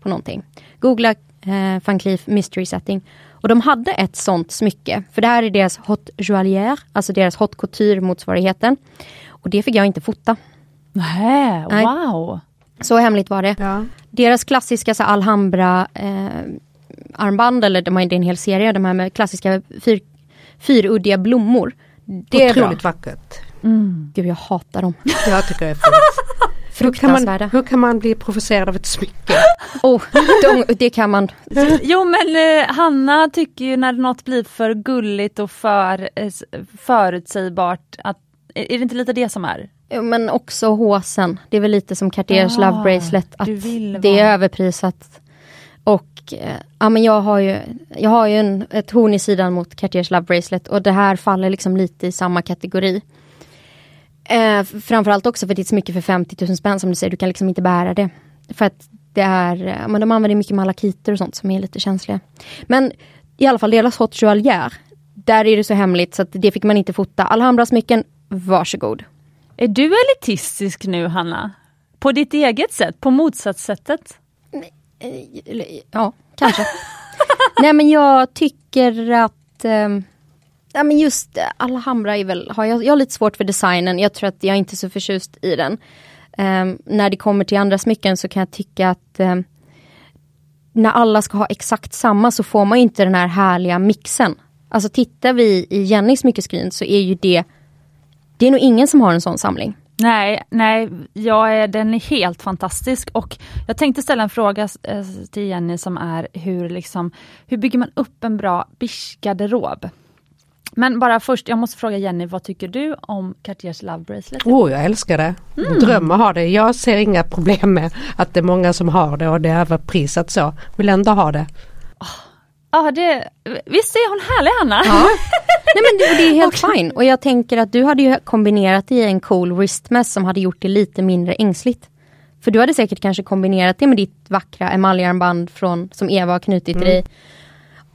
på någonting. Googla eh, Van Cleef mystery setting och de hade ett sånt smycke, för det här är deras hot joaillière, alltså deras hot couture motsvarigheten. Och det fick jag inte fota. Nej, wow! Så hemligt var det. Ja. Deras klassiska så Alhambra eh, armband, eller de har inte en hel serie, de här med klassiska fyr, fyruddiga blommor. Det är Otroligt bra. vackert. Mm. Gud, jag hatar dem. Jag tycker det är fint. Fruktansvärda. Hur kan, man, hur kan man bli provocerad av ett smycke? Oh, de, det kan man. Jo men eh, Hanna tycker ju när något blir för gulligt och för eh, förutsägbart att är det inte lite det som är? Jo, men också håsen. Det är väl lite som Cartiers ah, Love Bracelet. Att det är överprisat. Och eh, ja, men jag har ju, jag har ju en, ett horn i sidan mot Cartiers Love Bracelet och det här faller liksom lite i samma kategori. Eh, framförallt också för det är ett smycke för 50 000 spänn som du säger, du kan liksom inte bära det. För att det är, eh, men de använder mycket malakiter och sånt som är lite känsliga. Men i alla fall deras Hot Joalière, där är det så hemligt så att det fick man inte fota. Alhambra-smycken, varsågod. Är du elitistisk nu Hanna? På ditt eget sätt, på motsatssättet? Eh, ja, kanske. Nej men jag tycker att eh, ja, men just Alhambra är väl, har jag, jag har lite svårt för designen. Jag tror att jag är inte är så förtjust i den. Um, när det kommer till andra smycken så kan jag tycka att um, när alla ska ha exakt samma så får man inte den här härliga mixen. Alltså tittar vi i Jennys smyckeskrin så är ju det Det är nog ingen som har en sån samling. Nej, nej, jag är, den är helt fantastisk och jag tänkte ställa en fråga eh, till Jenny som är hur, liksom, hur bygger man upp en bra bish-garderob? Men bara först, jag måste fråga Jenny, vad tycker du om Cartiers Love Bracelet? Oh, jag älskar det. Mm. Drömmer ha det. Jag ser inga problem med att det är många som har det och det är överprisat så. Vill ändå ha det. Ja, det, visst är hon härlig Hanna? Ja. Nej men det, det är helt okay. fine och jag tänker att du hade ju kombinerat det i en cool wristmess som hade gjort det lite mindre ängsligt. För du hade säkert kanske kombinerat det med ditt vackra emaljarmband från, som Eva har knutit mm. dig.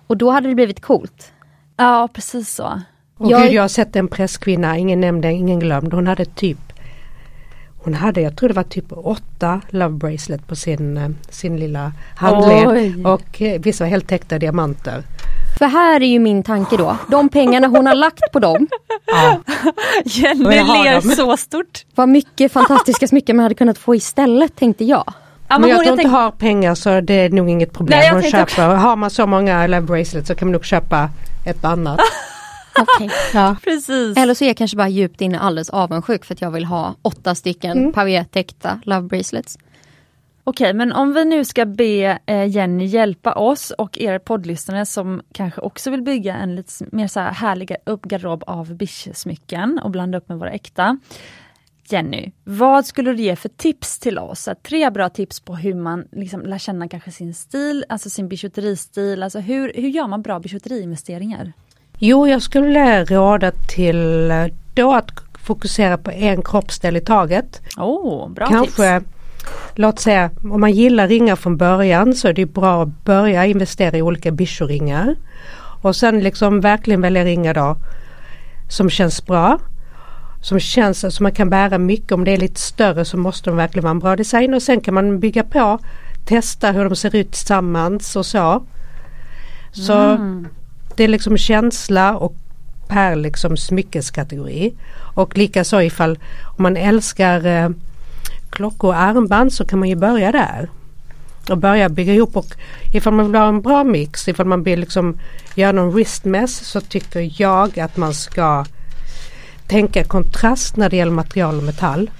Och då hade det blivit coolt. Ja precis så. Och jag... Gud, jag har sett en presskvinna, ingen nämnde, ingen glömd. Hon hade typ hon hade, jag tror det var typ åtta love bracelet på sin, eh, sin lilla handled. Oj. Och eh, vissa var helt täckta diamanter. För här är ju min tanke då, de pengarna hon har lagt på dem. Ja. Jenny ler så stort. Vad mycket fantastiska smycken man hade kunnat få istället tänkte jag. Ja, men, jag tror inte har pengar så det är nog inget problem. Nej, hon köper, har man så många love bracelets så kan man nog köpa ett annat. Okay. Ja. Precis. Eller så är jag kanske bara djupt inne alldeles avundsjuk för att jag vill ha åtta stycken mm. pavettäckta love bracelets. Okej, men om vi nu ska be eh, Jenny hjälpa oss och er poddlyssnare som kanske också vill bygga en lite mer så här härlig garderob av bisch-smycken och blanda upp med våra äkta. Jenny, vad skulle du ge för tips till oss? Tre bra tips på hur man liksom lär känna kanske sin stil, alltså sin bijouteristil. Alltså hur, hur gör man bra bijouteriinvesteringar? Jo, jag skulle råda till då att fokusera på en kroppsdel i taget. Oh, bra Kanske, tips. låt säga om man gillar ringar från början så är det bra att börja investera i olika bichoringar. Och sen liksom verkligen välja ringar då som känns bra som känns som man kan bära mycket. Om det är lite större så måste de verkligen vara en bra design och sen kan man bygga på, testa hur de ser ut tillsammans och så. Så mm. det är liksom känsla och per liksom smyckeskategori. Och likaså ifall om man älskar eh, klockor och armband så kan man ju börja där. Och börja bygga ihop och ifall man vill ha en bra mix, ifall man vill liksom göra någon wristmess så tycker jag att man ska tänka kontrast när det gäller material och metall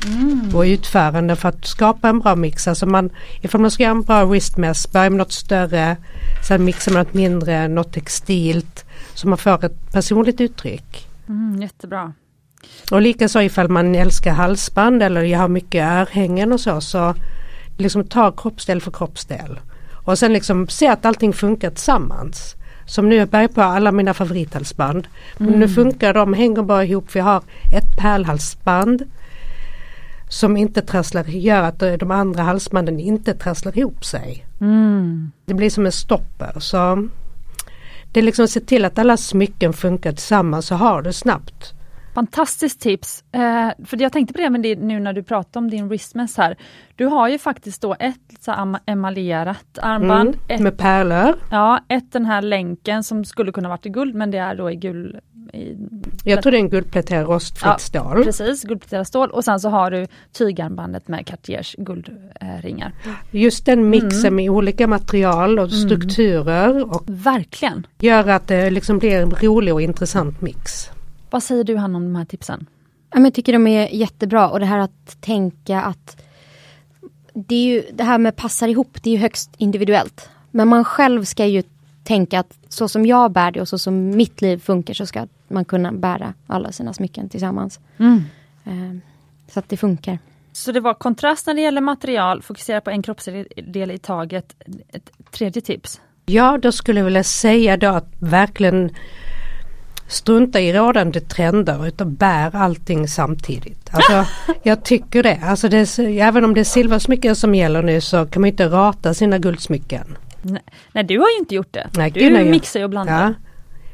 och utförande för att skapa en bra mix. Alltså man, ifall man ska göra en bra wristmesh, börja med något större, sen mixar man något mindre, något textilt så man får ett personligt uttryck. Mm, jättebra. Och likaså ifall man älskar halsband eller jag har mycket örhängen och så så liksom ta kroppsdel för kroppsdel. Och sen liksom se att allting funkar tillsammans. Som nu, börjar på alla mina favorithalsband. Men nu funkar de, hänger bara ihop. Vi har ett pärlhalsband som inte trasslar, gör att de andra halsbanden inte trasslar ihop sig. Mm. Det blir som en stopper. Så det är liksom att se till att alla smycken funkar tillsammans så har du snabbt. Fantastiskt tips! Eh, för jag tänkte på det med det nu när du pratar om din wristmess här. Du har ju faktiskt då ett så emaljerat armband, Mm, ett, med pärlor. ja, ett den här länken som skulle kunna varit i guld men det är då i guld. I, Jag tror det är en guldpläterad rostfritt Ja, stål. Precis, guldpläterat stål och sen så har du tygarmbandet med Cartiers guldringar. Just den mixen med olika material och strukturer och Verkligen! gör att det liksom blir en rolig och intressant mix. Vad säger du Hanna om de här tipsen? Jag tycker de är jättebra och det här att tänka att det, är ju, det här med passar ihop, det är ju högst individuellt. Men man själv ska ju tänka att så som jag bär det och så som mitt liv funkar så ska man kunna bära alla sina smycken tillsammans. Eh, så att det funkar. Så det var kontrast när det gäller material, fokusera på en kroppsdel i taget. Ett tredje tips. Ja, då skulle jag vilja säga då att verkligen strunta i rådande trender utan bär allting samtidigt. Alltså, jag tycker det. Alltså det är, även om det är silversmycken som gäller nu så kan man inte rata sina guldsmycken. Nej, nej du har ju inte gjort det. Nej, du nej, mixar ju och blandar. Ja.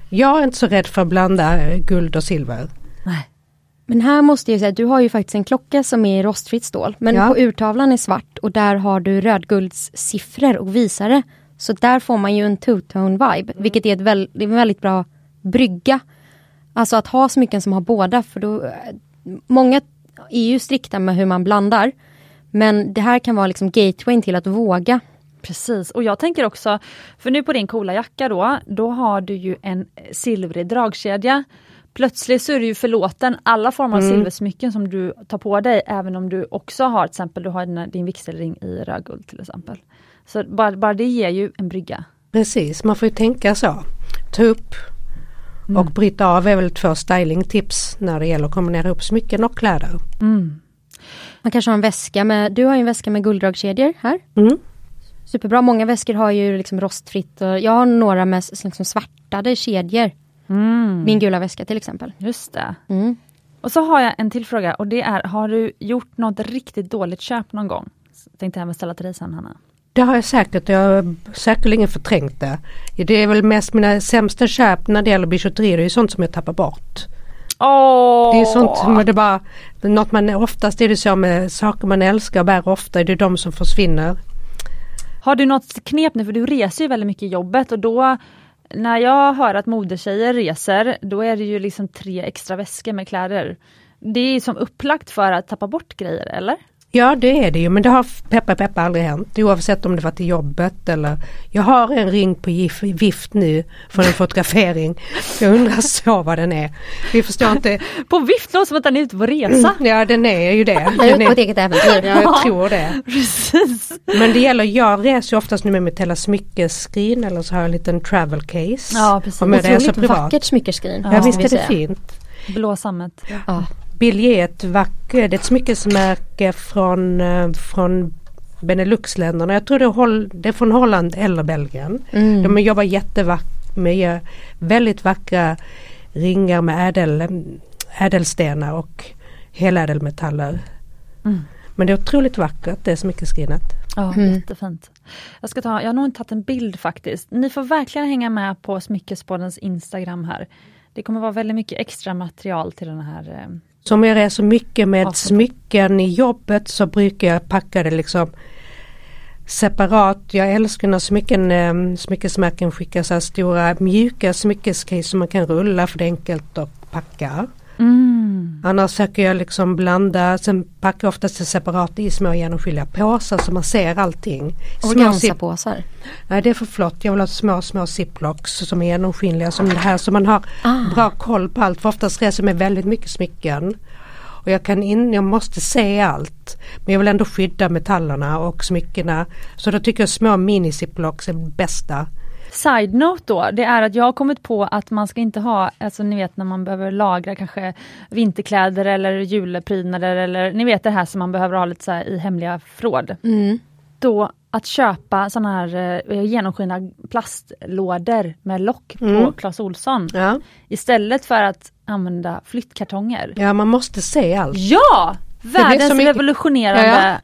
Jag är inte så rädd för att blanda eh, guld och silver. Nej. Men här måste jag säga, du har ju faktiskt en klocka som är i rostfritt stål. Men Ja. på urtavlan är svart och där har du rödguldssiffror och visare. Så där får man ju en two-tone vibe, vilket är, ett väl, det är en väldigt bra brygga. Alltså att ha smycken som har båda, för då... Många är ju strikta med hur man blandar. Men det här kan vara liksom gatewayn till att våga. Precis, och jag tänker också, för nu på din coola jacka då, då har du ju en silvrig dragkedja. Plötsligt så är du ju förlåten alla former av silversmycken som du tar på dig, även om du också har till exempel du har din, din vigselring i rödguld till exempel. Så bara, bara det ger ju en brygga. Precis, man får ju tänka så. Ta upp och bryta av är väl två stylingtips när det gäller att kombinera ihop smycken och kläder. Man kanske har en väska med, du har ju en väska med gulddragkedjor här. Mm. Superbra, många väskor har ju liksom rostfritt och jag har några med liksom svartade kedjor. Min gula väska till exempel. Just det. Mm. Och så har jag en till fråga och det är, har du gjort något riktigt dåligt köp någon gång? Tänkte jag även ställa till dig sen Hanna. Det har jag säkert, jag har säkerligen förträngt det. Det är väl mest mina sämsta köp när det gäller bijouterier, det är sånt som jag tappar bort. Åh! Det är sånt som det bara, något man oftast är det så med saker man älskar och bär ofta, det är de som försvinner. Har du något knep nu, för du reser ju väldigt mycket i jobbet och då när jag hör att modetjejer reser, då är det ju liksom tre extra väskor med kläder. Det är som upplagt för att tappa bort grejer, eller? Ja det är det ju men det har peppa peppa aldrig hänt oavsett om det var till jobbet eller Jag har en ring på gif, vift nu från en fotografering. Jag undrar så vad den är. Vi förstår inte. På vift låter som att den är ute på resa. Ja den är ju det. Jag är Den ute på ett eget äventyr. ja, jag tror det. Precis. Men det gäller, jag reser ju oftast nu med mitt hela smyckeskrin eller så har jag en liten travel case. Ja, precis. Om jag Otroligt vackert smyckeskrin. Ja, Ja, visst är det fint. Blå sammet. Ja. Bilje är ett vackert, det är ett smyckesmärke från, eh, från Beneluxländerna. Jag tror det är, Holl, det är från Holland eller Belgien. Mm. De jobbar jättevackert med väldigt vackra ringar med ädel, ädelstenar och helädelmetaller. Mm. Men det är otroligt vackert det smyckeskrinet. Ja, Mm. jättefint. Jag, ska ta, jag har nog inte tagit en bild faktiskt. Ni får verkligen hänga med på Smyckespoddens Instagram här. Det kommer vara väldigt mycket extra material till den här. Så om jag reser mycket med Ja, så- smycken i jobbet så brukar jag packa det liksom separat. Jag älskar när smycken, eh, smyckesmärken skickar så här stora mjuka smyckescase som man kan rulla för det är enkelt att packa. Mm. Annars söker jag liksom blanda, sen packar jag oftast det separat i små genomskinliga påsar så man ser allting. Små zip- Organsapåsar. Nej det är för flott, jag vill ha små små ziplocks som är genomskinliga som det här så man har Ah. bra koll på allt för oftast reser med väldigt mycket smycken. Och jag kan in, jag måste se allt. Men jag vill ändå skydda metallerna och smyckena. Så då tycker jag små mini ziplocks är bästa. Side note då, det är att jag har kommit på att man ska inte ha, alltså ni vet när man behöver lagra kanske vinterkläder eller juleprydnader eller ni vet det här som man behöver ha lite så i hemliga förråd. Mm. Då att köpa sådana här eh, genomskinliga plastlådor med lock på Mm. Clas Ohlson. Ja. Istället för att använda flyttkartonger. ja man måste se allt. Ja! Världens så mycket- revolutionerande.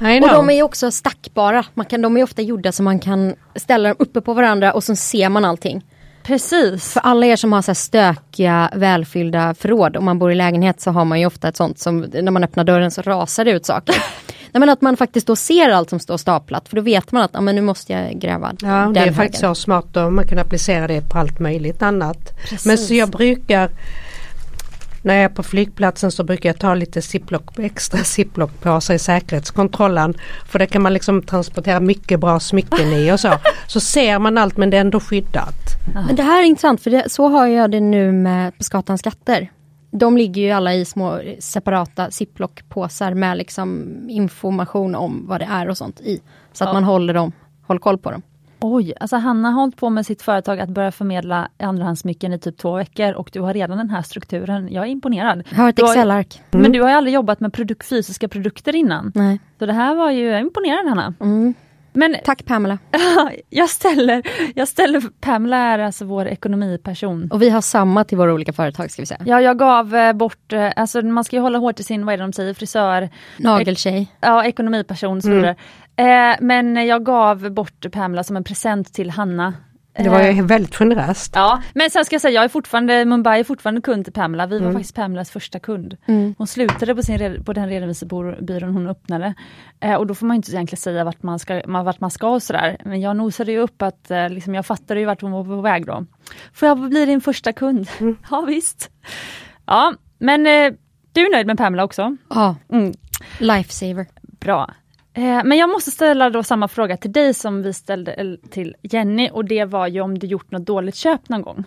Och de är ju också stackbara. Man kan, de är ofta gjorda så man kan ställa dem uppe på varandra och så ser man allting. Precis. För alla er som har så stökiga, välfyllda förråd, om man bor i lägenhet så har man ju ofta ett sånt som när man öppnar dörren så rasar det ut saker. Nej, men att man faktiskt då ser allt som står staplat för då vet man att ah, men nu måste jag gräva Ja, den det är högen. faktiskt så smart och man kan applicera det på allt möjligt annat. Precis. Men så jag brukar när jag är på flygplatsen så brukar jag ta lite ziplock, extra ziplockpåsar i säkerhetskontrollen. För det kan man liksom transportera mycket bra smycken i och så. Så ser man allt men det är ändå skyddat. Men det här är intressant för det, så har jag det nu med Skatans skatter. De ligger ju alla i små separata ziplockpåsar med liksom information om vad det är och sånt i. Så att Ja. man håller dem, håller koll på dem. Oj, alltså Hanna har hållit på med sitt företag att börja förmedla andrahandssmycken i typ två veckor och du har redan den här strukturen. Jag är imponerad. Jag har ett Excel-ark. Men du har ju aldrig jobbat med produkt, fysiska produkter innan. Nej. Så det här var ju imponerad Hanna. Mm. Men Tack Pamela. jag ställer, jag ställer, Pamela är alltså vår ekonomiperson. Och vi har samma till våra olika företag ska vi säga. Ja, jag gav eh, bort, eh, alltså man ska ju hålla hårt i sin, vad är det de säger, frisör, Nageltjej. ja ekonomiperson så vidare. Eh, men jag gav bort Pamela som en present till Hanna. Det var Eh, ju väldigt generöst. Ja, men sen ska jag säga, jag är fortfarande, Mumbai är fortfarande kund till Pamela. Vi var faktiskt Pamelas första kund. Mm. Hon slutade på, sin, på den redovisningsbyrån hon öppnade. Eh, och då får man inte egentligen säga vart man ska, vart man ska och sådär. Men jag nosade ju upp att, eh, liksom, jag fattade ju vart hon var på väg då. Får jag bli din första kund? Ja visst. Ja, men eh, du är nöjd med Pamela också? Ja, Mm, lifesaver. bra. Eh, men jag måste ställa då samma fråga till dig som vi ställde el- till Jenny och det var ju om du gjort något dåligt köp någon gång.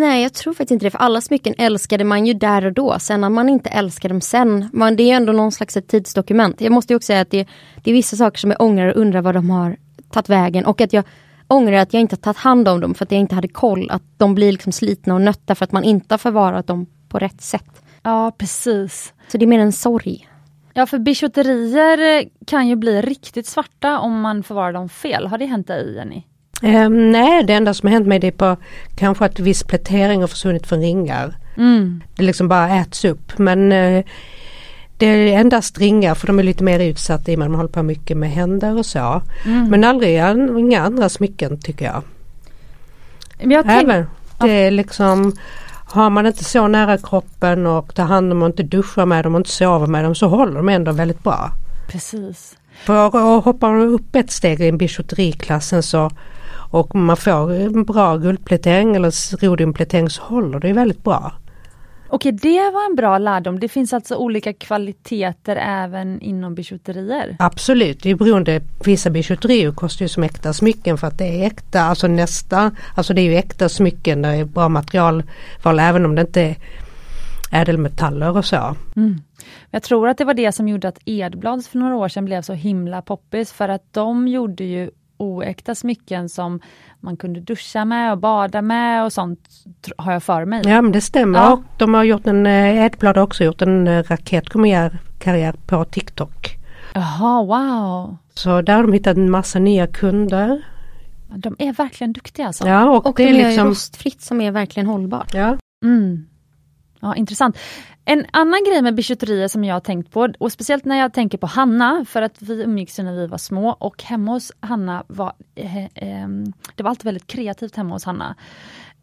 Nej, jag tror faktiskt inte det. För alla smycken älskade man ju där och då. Sen att man inte älskar dem sen. Man, det är ju ändå någon slags ett tidsdokument. Jag måste också säga att det, det är vissa saker som jag ångrar och undrar vad de har tagit vägen. Och att jag ångrar att jag inte har tagit hand om dem för att jag inte hade koll. Att de blir liksom slitna och nötta för att man inte har förvarat dem på rätt sätt. Ja, precis. Så det är mer en sorg. Ja, för bijouterier eh, kan ju bli riktigt svarta om man förvarar dem fel. Har det hänt dig Jenny? Eh, nej, det enda som har hänt mig det är på kanske att viss plätering har försvunnit från ringar. Mm. Det liksom bara äts upp men eh, det är endast ringar för de är lite mer utsatta i och med att man håller på mycket med händer och så. Mm. Men aldrig inga andra smycken tycker jag. Men jag Även, det är liksom har man inte så nära kroppen och tar hand om och inte duschar med dem och inte sover med dem så håller de ändå väldigt bra. precis. För hoppar man upp ett steg i bijouteriklassen så och man får en bra guldplätering eller rhodiumplätering så håller det väldigt bra. Okej, det var en bra lärdom. Det finns alltså olika kvaliteter även inom bijouterier. Absolut, det är beroende, vissa bijouterier kostar ju som äkta smycken för att det är äkta, alltså nästa, alltså det är ju äkta smycken, det är bra materialval även om det inte är ädelmetaller och så. Mm. Jag tror att det var det som gjorde att Edblads för några år sedan blev så himla poppis för att de gjorde ju oäkta smycken som man kunde duscha med och bada med och sånt har jag för mig. Ja men det stämmer Ja. och de har gjort en, eh, Edblad har också gjort en eh, raketkarriär på TikTok. Jaha, wow. Så där har de hittat en massa nya kunder. De är verkligen duktiga alltså. Ja och, Och det de är liksom rostfritt som är verkligen hållbart. Ja, Mm. Ja, intressant. En annan grej med bijouterier som jag har tänkt på, och speciellt när jag tänker på Hanna, för att vi umgicks när vi var små och hemma hos Hanna var eh, eh, det var alltid väldigt kreativt hemma hos Hanna.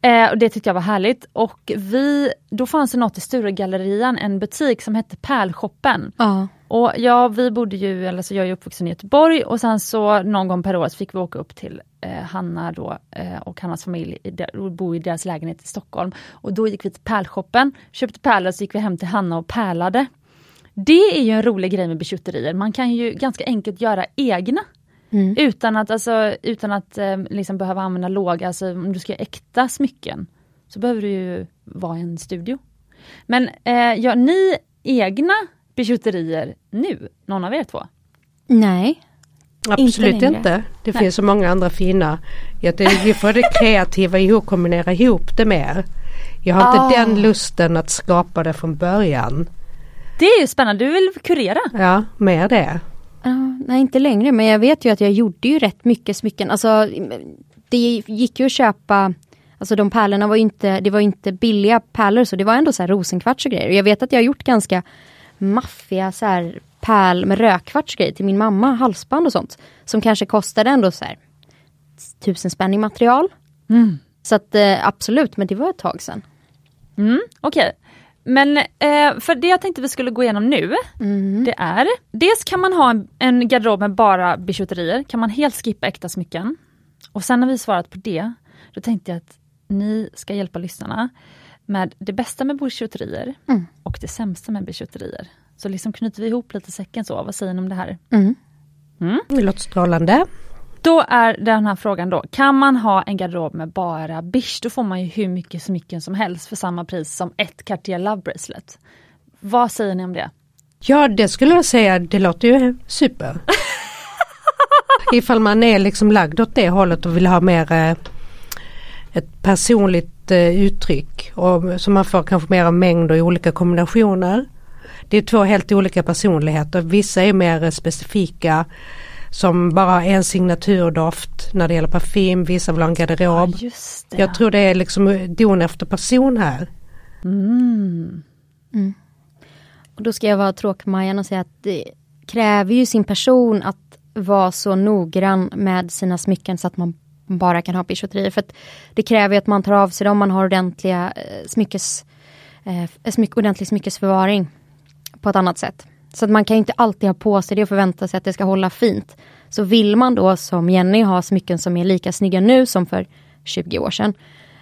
Eh, och Det tyckte jag var härligt. Och vi, då fanns det något i Sturegallerian, en butik som hette Pärlshoppen. Ja. Och ja, vi bodde ju, eller så jag är uppvuxen i Göteborg och sen så någon gång per år så fick vi åka upp till eh, Hanna då eh, och Hannas familj och bo i deras lägenhet i Stockholm. Och då gick vi till pärlshoppen, köpte pärlor och så gick vi hem till Hanna och pärlade. Det är ju en rolig grej med bijouterier. Man kan ju ganska enkelt göra egna. Mm. Utan att, alltså, utan att eh, liksom behöva använda låga, alltså om du ska göra äkta smycken så behöver du ju vara i en studio. Men eh, gör ni egna bijouterier nu, någon av er två? Nej. Absolut Inte inte. Det Nej. finns så många andra fina. Jag tycker vi får det kreativa ihop, kombinera ihop det mer. Jag har inte Ah. den lusten att skapa det från början. Det är ju spännande, du vill kurera? Ja, mer det. Ja, nej, inte längre, men jag vet ju att jag gjorde ju rätt mycket smycken. Alltså, det gick ju att köpa Alltså de pärlorna var ju inte, det var inte billiga pärlor så det var ändå så här rosenkvarts och grejer. Jag vet att jag har gjort ganska maffiga så här pärl med rödkvarts grejer till min mamma, halsband och sånt. Som kanske kostade ändå så här tusen spänn i material. Mm. Så att eh, absolut, men det var ett tag sedan. Mm, Okej. Men eh, för det jag tänkte vi skulle gå igenom nu, det är dels kan man ha en, en garderob med bara bijouterier, kan man helt skippa äkta smycken. Och sen när vi svarat på det, då tänkte jag att ni ska hjälpa lyssnarna med det bästa med bijouterier Mm. och det sämsta med bijouterier. Så liksom knyter vi ihop lite säcken så, vad säger ni om det här? Mm. Det låter strålande. Då är den här frågan då, kan man ha en garderob med bara bish? Då får man ju hur mycket smycken som helst för samma pris som ett Cartier Love Bracelet. Vad säger ni om det? Ja, det skulle jag säga, det låter ju super. Ifall man är liksom lagd åt det hållet och vill ha mer eh, ett personligt eh, uttryck och så man får kanske mer av mängd och i olika kombinationer. Det är två helt olika personligheter. Vissa är mer eh, specifika som bara har en signaturdoft när det gäller parfym, vissa vill ha en garderob. just det. Jag tror det är liksom don efter person här. Mm. Och då ska jag vara tråkmajan och säga att det kräver ju sin person att vara så noggrann med sina smycken så att man bara kan ha bijouterier. För att det kräver ju att man tar av sig dem, man har ordentliga eh, smyckes, eh, smyck, ordentlig smyckesförvaring på ett annat sätt. Så att man kan ju inte alltid ha på sig det och förvänta sig att det ska hålla fint. Så vill man då som Jenny ha smycken som är lika snygga nu som för 20 år sedan,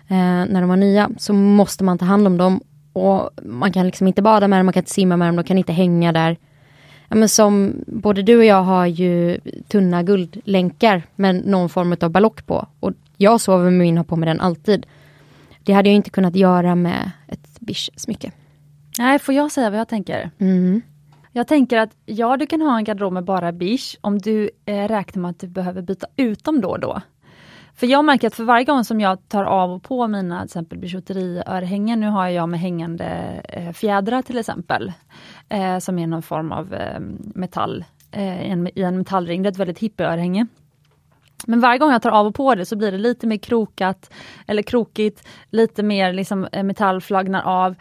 eh, när de var nya, så måste man ta hand om dem. Och man kan liksom inte bada med dem, man kan inte simma med dem, de kan inte hänga där. Ja, men som både du och jag har ju tunna guldlänkar med någon form av ballock på. Och jag sover med min och har på mig den alltid. Det hade jag inte kunnat göra med ett bish-smycke. Nej, får jag säga vad jag tänker? Mm. Jag tänker att ja, du kan ha en garderob med bara bish om du eh, räknar med att du behöver byta ut dem då och då. För jag märker att för varje gång som jag tar av och på mina till exempel bijouteriörhängen, nu har jag med hängande eh, fjädrar till exempel, eh, som är någon form av eh, metall eh, i, en, i en metallring, det är ett väldigt hippieörhänge. Men varje gång jag tar av och på det så blir det lite mer krokat eller krokigt, lite mer liksom eh, metall flagnar av.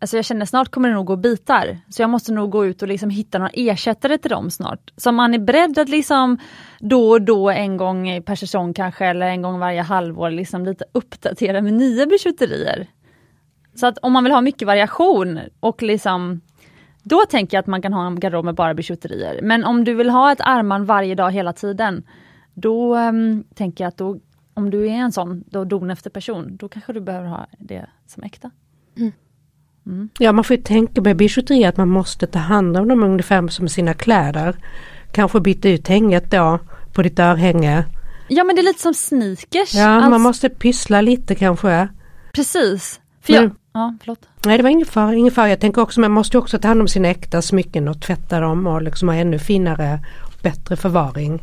Alltså jag känner snart kommer det nog gå bitar. Så jag måste nog gå ut och liksom hitta några ersättare till dem snart. Så man är beredd att liksom då och då en gång per säsong kanske eller en gång varje halvår liksom lite uppdatera med nya bijouterier. Så att om man vill ha mycket variation och liksom då tänker jag att man kan ha en garderob med bara bijouterier. Men om du vill ha ett armband varje dag hela tiden då ehm, tänker jag att då, om du är en sån då don efter person, då kanske du behöver ha det som äkta. Ja man får ju tänka med bijouteri att man måste ta hand om dem ungefär som sina kläder. Kanske byta ut hänget då på ditt örhänge. Ja men det är lite som sneakers. Ja Alltså, man måste pyssla lite kanske. Precis. För Men- jag, ja, förlåt. Nej det var ingen fara, ingen fara. Jag tänker också man måste ju också ta hand om sina äkta smycken och tvätta dem och liksom ha ännu finare och bättre förvaring.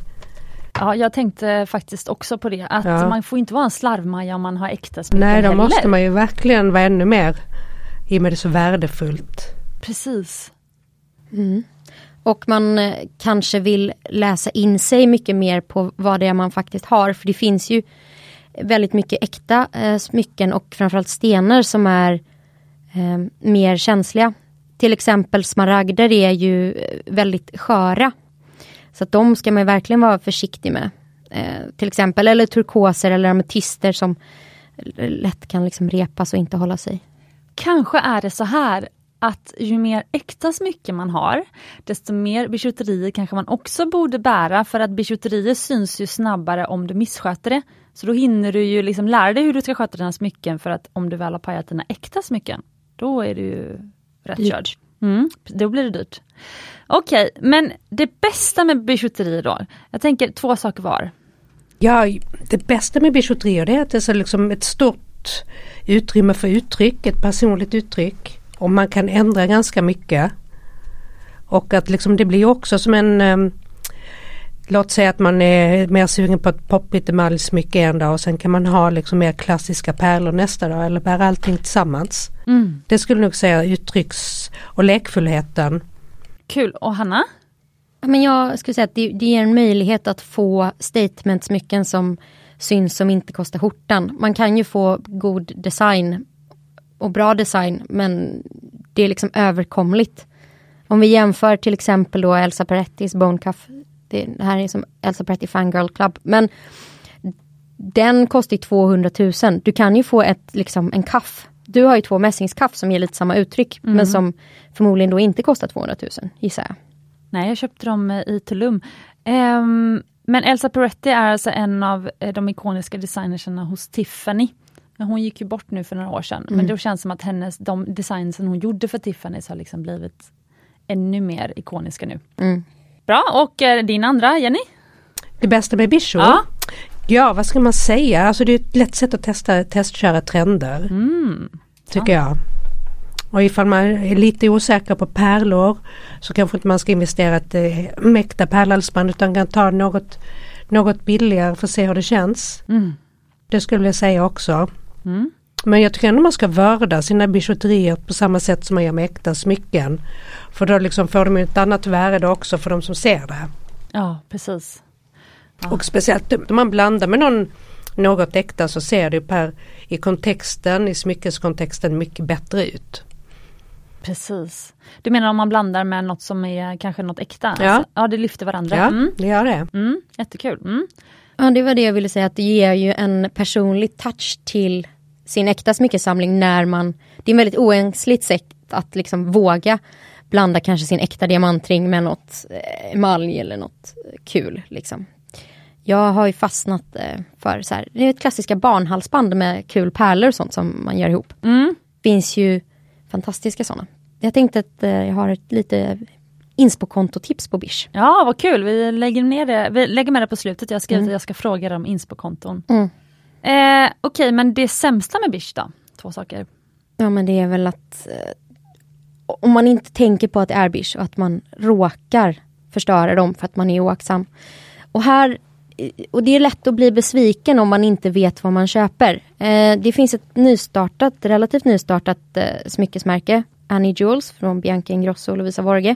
Ja, jag tänkte faktiskt också på det, att Ja. man får inte vara en slarvmaja om man har äkta smycken Nej då heller. måste man ju verkligen vara ännu mer i och med det är så värdefullt. Precis. Mm. Och man eh, kanske vill läsa in sig mycket mer på vad det är man faktiskt har. För det finns ju väldigt mycket äkta eh, smycken och framförallt stenar som är eh, mer känsliga. Till exempel smaragder är ju eh, väldigt sköra. Så att de ska man verkligen vara försiktig med. Eh, till exempel, eller turkoser eller ametister som lätt kan liksom repas och inte hålla sig. Kanske är det så här att ju mer äkta smycken man har, desto mer bijouterier kanske man också borde bära för att bijouterier syns ju snabbare om du missköter det. Så då hinner du ju liksom lära dig hur du ska sköta dina smycken för att om du väl har pajat dina äkta smycken, då är du ju rätt körd. Mm, då blir det dyrt. Okej, okay, men det bästa med bijouterier då? Jag tänker två saker var. Ja, det bästa med bijouterier är att det är liksom ett stort utrymme för uttryck, ett personligt uttryck. Och man kan ändra ganska mycket. Och att liksom det blir också som en um, Låt säga att man är mer sugen på ett poppigt emaljsmycke en dag och sen kan man ha liksom mer klassiska pärlor nästa dag eller bära allting tillsammans. Mm. Det skulle nog säga uttrycks och lekfullheten. Kul, och Hanna? Men jag skulle säga att det, det ger en möjlighet att få statementsmycken som syns som inte kostar skjortan. Man kan ju få god design och bra design men det är liksom överkomligt. Om vi jämför till exempel då Elsa Perettis Bone Cuff. Det, det här är som Elsa Peretti Fangirl Club. Men den kostar 200 000. Du kan ju få ett, liksom, en kaff. Du har ju två mässingskaff som ger lite samma uttryck mm. men som förmodligen då inte kostar 200 000 gissar jag. Nej, jag köpte dem i Tulum. Um, men Elsa Peretti är alltså en av eh, de ikoniska designerserna hos Tiffany. Hon gick ju bort nu för några år sedan, mm. men det känns som att hennes, de designs hon gjorde för Tiffany's har liksom blivit ännu mer ikoniska nu. Mm. Bra, och eh, din andra, Jenny? Det bästa med Bisho? Ja. ja, vad ska man säga? Alltså det är ett lätt sätt att testa, testköra trender. Mm. Tycker ja. jag. Och ifall man är lite osäker på pärlor så kanske inte man ska investera ett eh, mäkta pärlhalsband utan kan ta något, något billigare för att se hur det känns. Mm. Det skulle jag säga också. Mm. Men jag tycker ändå man ska vörda sina bijouterier på samma sätt som man gör med äkta smycken. För då liksom får de ett annat värde också för de som ser det. Ja precis. Ja. Och speciellt om man blandar med någon något äkta så ser det per, i kontexten, i smyckeskontexten mycket bättre ut. Precis. Du menar om man blandar med något som är kanske något äkta? Ja, alltså, ja det lyfter varandra. Ja, mm. det gör det. Mm, jättekul. Mm. Ja, det var det jag ville säga, att det ger ju en personlig touch till sin äkta smyckesamling när man... Det är en väldigt oängsligt sätt att liksom våga blanda kanske sin äkta diamantring med något eh, emalj eller något kul. Liksom. Jag har ju fastnat eh, för så här, det är ett klassiska barnhalsband med kul pärlor och sånt som man gör ihop. Mm. Finns ju fantastiska sådana. Jag tänkte att eh, jag har ett lite inspo-kontotips på Bish. Ja, vad kul. Vi lägger, ner det. Vi lägger med det på slutet. Jag har skrivit mm. att jag ska fråga dig om inspo-konton. Mm. Eh, Okej, okay, men det sämsta med Bish då? Två saker. Ja, men det är väl att eh, om man inte tänker på att det är Bish och att man råkar förstöra dem för att man är oaktsam. Och här och det är lätt att bli besviken om man inte vet vad man köper. Eh, det finns ett nystartat, relativt nystartat eh, smyckesmärke, Annie Jewels från Bianca Ingrosso och Lovisa Vorge.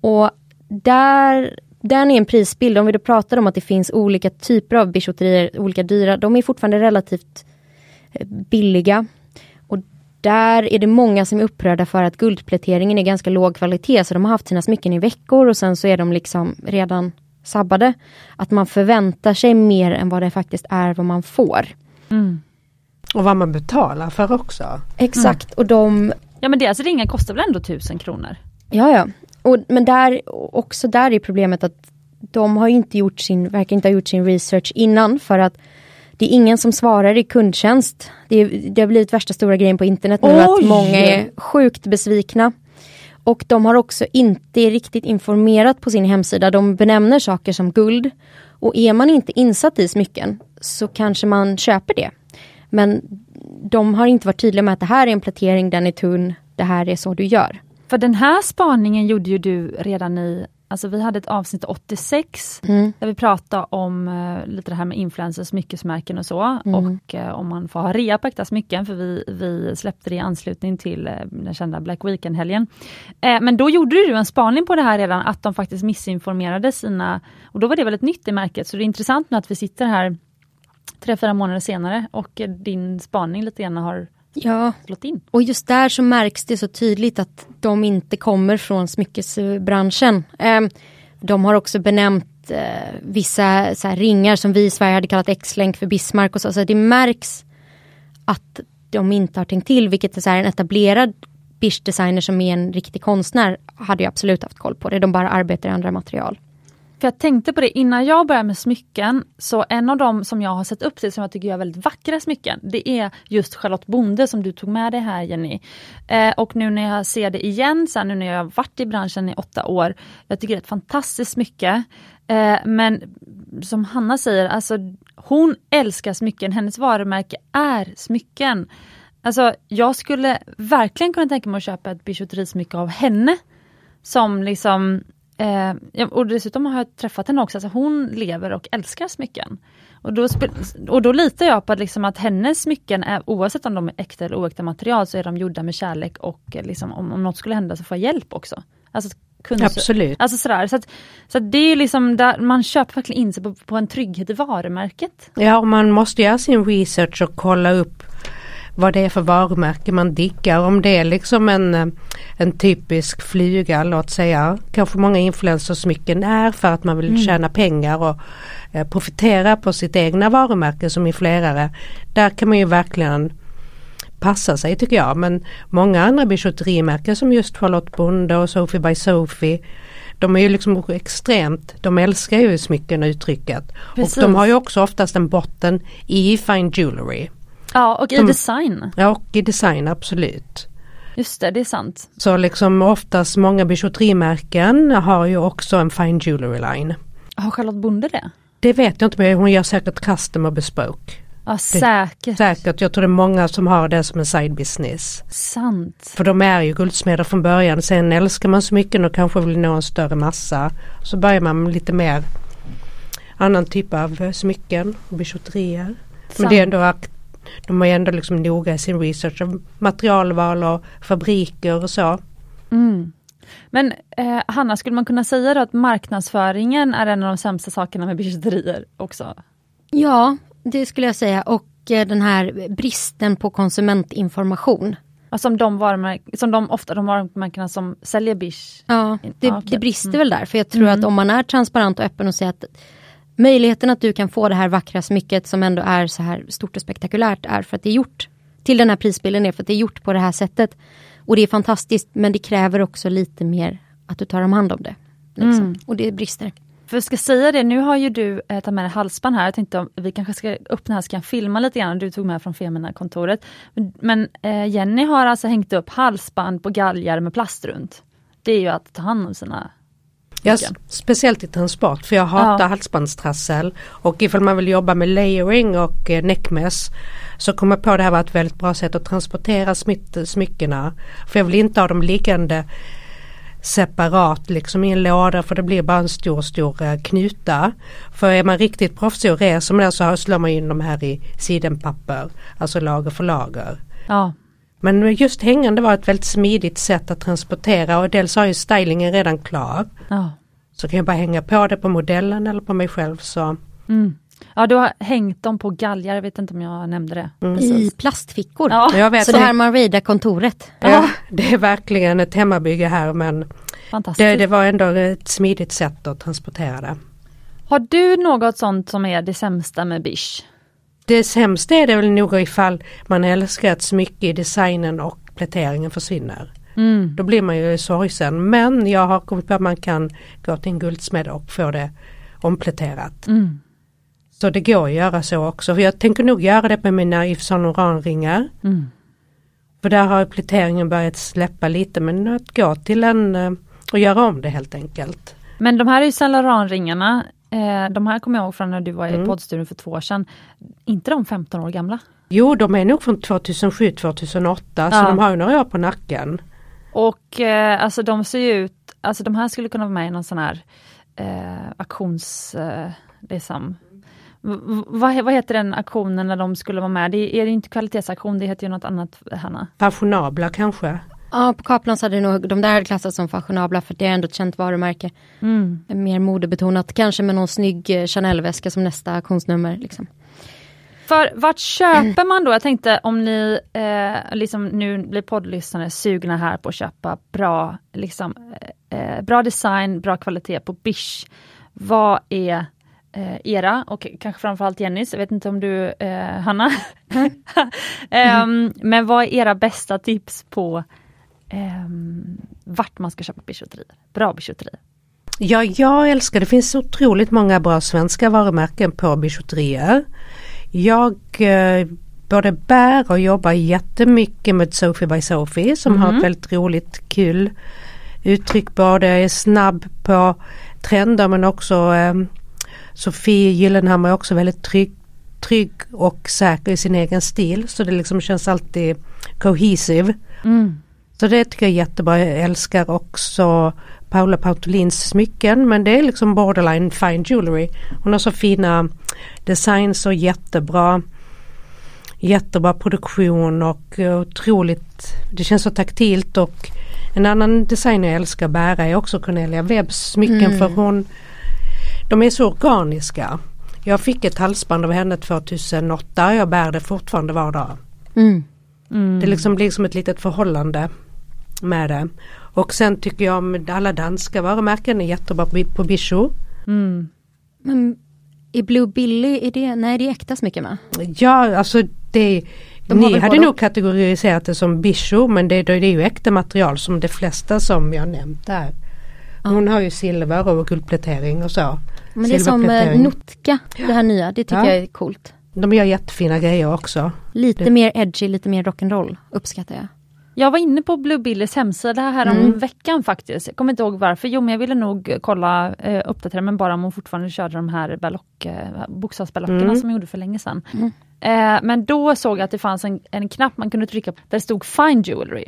Och där, där är en prisbild, om vi då pratar om att det finns olika typer av bijouterier, olika dyra, de är fortfarande relativt eh, billiga. Och där är det många som är upprörda för att guldpläteringen är ganska låg kvalitet, så de har haft sina smycken i veckor och sen så är de liksom redan sabbade. Att man förväntar sig mer än vad det faktiskt är vad man får. Mm. Och vad man betalar för också. Exakt mm. och de... Ja men deras ringar kostar väl ändå tusen kronor? Ja ja. Och, men där, också där är problemet att de har inte gjort sin, verkar inte ha gjort sin research innan för att det är ingen som svarar i kundtjänst. Det, det har blivit värsta stora grejen på internet nu Oj. att många är sjukt besvikna. Och de har också inte riktigt informerat på sin hemsida. De benämner saker som guld. Och är man inte insatt i smycken så kanske man köper det. Men de har inte varit tydliga med att det här är en plätering, den är tunn, det här är så du gör. För den här spaningen gjorde ju du redan i Alltså vi hade ett avsnitt 86 mm. där vi pratade om uh, lite det här med influencers, smyckesmärken och så. Mm. Och uh, om man får ha rea på äkta smycken, för vi, vi släppte det i anslutning till uh, den kända Black Weekend-helgen. men då gjorde du en spaning på det här redan, att de faktiskt missinformerade sina... Och då var det väl ett nytt i märket, så det är intressant nu att vi sitter här tre, fyra månader senare och din spaning lite grann har ja. slått in. Och just där så märks det så tydligt att de inte kommer från smyckesbranschen. Ehm, de har också benämnt eh, vissa så ringar som vi i Sverige hade kallat X-länk för Bismarck och så. så det märks att de inte har tänkt till, vilket är så en etablerad Bish designer som är en riktig konstnär hade jag absolut haft koll på det. De bara arbetar i andra material. För jag tänkte på det innan jag började med smycken, så en av dem som jag har sett upp till som jag tycker är väldigt vackra smycken, det är just Charlotte Bonde som du tog med dig här Jenny. Eh, och nu när jag ser det igen, sen nu när jag har varit i branschen i åtta år, jag tycker det är ett fantastiskt smycke. Eh, men som Hanna säger, alltså hon älskar smycken, hennes varumärke är smycken. Alltså jag skulle verkligen kunna tänka mig att köpa ett bijouterismycke av henne. Som liksom Eh, och dessutom har jag träffat henne också, alltså hon lever och älskar smycken. Och då, och då litar jag på att, liksom att hennes smycken, är, oavsett om de är äkta eller oäkta material, så är de gjorda med kärlek och liksom, om, om något skulle hända så får jag hjälp också. Alltså, Absolut. Alltså sådär, så att, så att det är liksom där man köper verkligen in sig på, på en trygghet i varumärket. Ja, och man måste göra sin research och kolla upp vad det är för varumärke man diggar. Om det är liksom en, eh, en typisk flyga, låt säga. Kanske många influencersmycken är för att man vill mm. tjäna pengar och eh, profitera på sitt egna varumärke som influerare. Där kan man ju verkligen passa sig tycker jag. Men många andra bijouterimärken som just Charlotte Bonde och Sophie by Sophie de är ju liksom extremt, de älskar ju smycken och uttrycket. Precis. Och de har ju också oftast en botten i fine jewelry. Ja och i design. Ja och i design absolut. Just det, det är sant. Så liksom oftast många bijouterimärken har ju också en fine jewelry line. Har Charlotte Bonde det? Det vet jag inte men hon gör säkert custom och bespoke. Ja säkert. Säkert, jag tror det är många som har det som en side business. Sant. För de är ju guldsmeder från början, sen älskar man smycken och kanske vill nå en större massa. Så börjar man med lite mer annan typ av smycken och bijouterier. Men det är ändå de är ändå liksom noga i sin research av materialval och fabriker och så. Mm. Men eh, Hanna, skulle man kunna säga då att marknadsföringen är en av de sämsta sakerna med bijouterier också? Ja, det skulle jag säga och eh, den här bristen på konsumentinformation. som de, varumärk- som de ofta de varumärkena som säljer bish? Ja, det, ah, okay. det brister mm. väl där. För jag tror mm. att om man är transparent och öppen och säger att möjligheten att du kan få det här vackra smycket som ändå är så här stort och spektakulärt är för att det är gjort till den här prisbilden är för att det är gjort på det här sättet. Och det är fantastiskt men det kräver också lite mer att du tar om hand om det. Liksom. Mm. Och det brister. För jag ska säga det, nu har ju du eh, tagit med dig halsband här. Jag tänkte om vi kanske ska öppna här så kan jag filma lite grann. Du tog med från Femina-kontoret. Men, men eh, Jenny har alltså hängt upp halsband på galgar med plast runt. Det är ju att ta hand om sina Ja, speciellt i transport för jag hatar ja. halsbandstrassel och ifall man vill jobba med layering och eh, neckmess så kommer jag på det här var ett väldigt bra sätt att transportera smyckena. För jag vill inte ha dem liggande separat liksom i en låda för det blir bara en stor stor eh, knuta. För är man riktigt proffsig och reser med det så slår man in de här i sidenpapper, alltså lager för lager. Ja. Men just hängande var ett väldigt smidigt sätt att transportera och dels har ju stylingen redan klar. Ja. Så kan jag bara hänga på det på modellen eller på mig själv så. Mm. Ja du har hängt dem på galgar, jag vet inte om jag nämnde det. Mm. I plastfickor. Ja. Jag vet så det här Marida-kontoret. Ja, det är verkligen ett hemmabygge här men det, det var ändå ett smidigt sätt att transportera det. Har du något sånt som är det sämsta med Bish? Det sämsta är det väl nog ifall man älskar ett smycke i designen och pläteringen försvinner. Mm. Då blir man ju sorgsen men jag har kommit på att man kan gå till en guldsmed och få det ompläterat. Mm. Så det går att göra så också. För jag tänker nog göra det med mina Yves Saint Laurent-ringar. Mm. För där har pläteringen börjat släppa lite men att gå till en eh, och göra om det helt enkelt. Men de här Yves Saint Laurent-ringarna Eh, de här kommer jag ihåg från när du var i mm. poddstudion för två år sedan. inte de 15 år gamla? Jo de är nog från 2007-2008 ja. så de har ju några år på nacken. Och eh, alltså de ser ju ut, alltså de här skulle kunna vara med i någon sån här eh, auktions, eh, liksom, vad, vad heter den aktionen när de skulle vara med? Det är, är det inte kvalitetsaktion, det heter ju något annat Hanna? Fashionabla kanske? Ja, på Kaplans hade nog de där klassats som fashionabla för det är ändå ett känt varumärke. Mm. Mer modebetonat, kanske med någon snygg eh, Chanel-väska som nästa auktionsnummer. Liksom. För vart köper man då? Jag tänkte om ni eh, liksom nu blir poddlyssnare sugna här på att köpa bra, liksom, eh, bra design, bra kvalitet på Bish. Vad är eh, era och kanske framförallt Jennys, jag vet inte om du, eh, Hanna. um, men vad är era bästa tips på eh, vart man ska köpa bijouterier. Bra bijouterier. Ja, jag älskar det. finns otroligt många bra svenska varumärken på bijouterier. Jag eh, både bär och jobbar jättemycket med Sophie by Sophie som har ett väldigt roligt kul uttryck. Både är snabb på trender men också eh, Sofie Gyllenhammar är också väldigt trygg, trygg och säker i sin egen stil. Så det liksom känns alltid cohesive. Mm. Så det tycker jag är jättebra. Jag älskar också Paula Pautolins smycken men det är liksom borderline fine jewelry. Hon har så fina designs och jättebra jättebra produktion och otroligt, det känns så taktilt och en annan designer jag älskar bära är också Cornelia Webbs smycken Mm. för hon de är så organiska. Jag fick ett halsband av henne 2008 jag bär det fortfarande var dag. Mm. Mm. Det liksom blir som ett litet förhållande med det. Och sen tycker jag med alla danska varumärken är jättebra på, på Bishu. Mm. Men är Blue Billy, är det, nej det är äkta smycken va? Ja alltså det De Ni hade nog kategoriserat det som Bishu men det, det är ju äkta material som de flesta som jag nämnt där. Hon har ju silver och guldplätering och så. Men det är som eh. Notka, det här nya, det tycker Ja. jag är coolt. De gör jättefina grejer också. Lite Det- mer edgy, lite mer rock'n'roll uppskattar jag. Jag var inne på Blue Billys hemsida här om Mm. veckan faktiskt. Jag kommer inte ihåg varför. Jo men jag ville nog kolla, eh, uppdatera men bara om hon fortfarande körde de här ballock, eh, bokstavsballockerna Mm. som hon gjorde för länge sedan. Mm. Eh, men då såg jag att det fanns en, en knapp man kunde trycka på där det stod Fine Jewelry.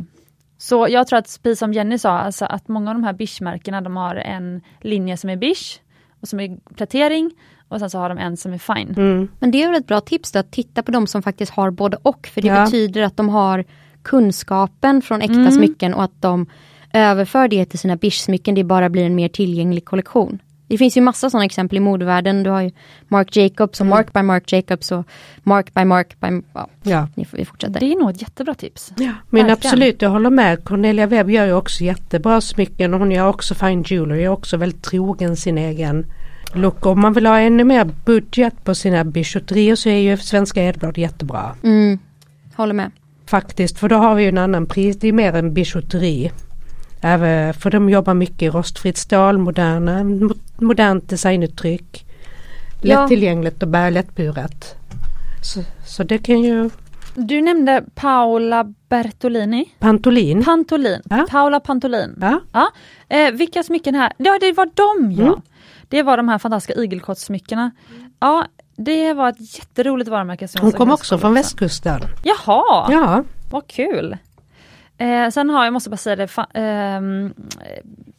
Så jag tror att, precis som Jenny sa, alltså att många av de här bish-märkena de har en linje som är bish och som är plätering och sen så har de en som är fine. Mm. Men det är väl ett bra tips då, att titta på de som faktiskt har både och. För det Ja. betyder att de har kunskapen från äkta Mm. smycken och att de överför det till sina bish-smycken. Det bara blir en mer tillgänglig kollektion. Det finns ju massa sådana exempel i modevärlden. Du har ju Marc Jacobs och Mm. Mark by Marc Jacobs och Mark by Mark by... Ja, Ja. ni får, vi fortsätter. Det är nog ett jättebra tips. Men Verkligen. absolut, jag håller med. Cornelia Webb gör ju också jättebra smycken och hon gör också fine jewelry. Är också väldigt trogen sin egen look. Om man vill ha ännu mer budget på sina bijouterier så är ju Svenska Edblad jättebra. Mm, håller med. Faktiskt, för då har vi ju en annan pris. Det är mer en bijouteri. Även, för de jobbar mycket i rostfritt stål, moderna, mo- modernt designuttryck. Ja. Lättillgängligt och bär lättburet. Så, så det kan ju Du nämnde Paola Bertolini. Pantolin. Pantolin. Ja. Paola Pantolin. Ja. Ja. Eh, vilka smycken här? Ja, det var de ja. Mm. Det var de här fantastiska igelkottssmyckena. Ja, det var ett jätteroligt varumärke. Som Hon kom också från västkusten. Jaha, Ja. vad kul. Eh, sen har jag, måste bara säga det, fa- ehm,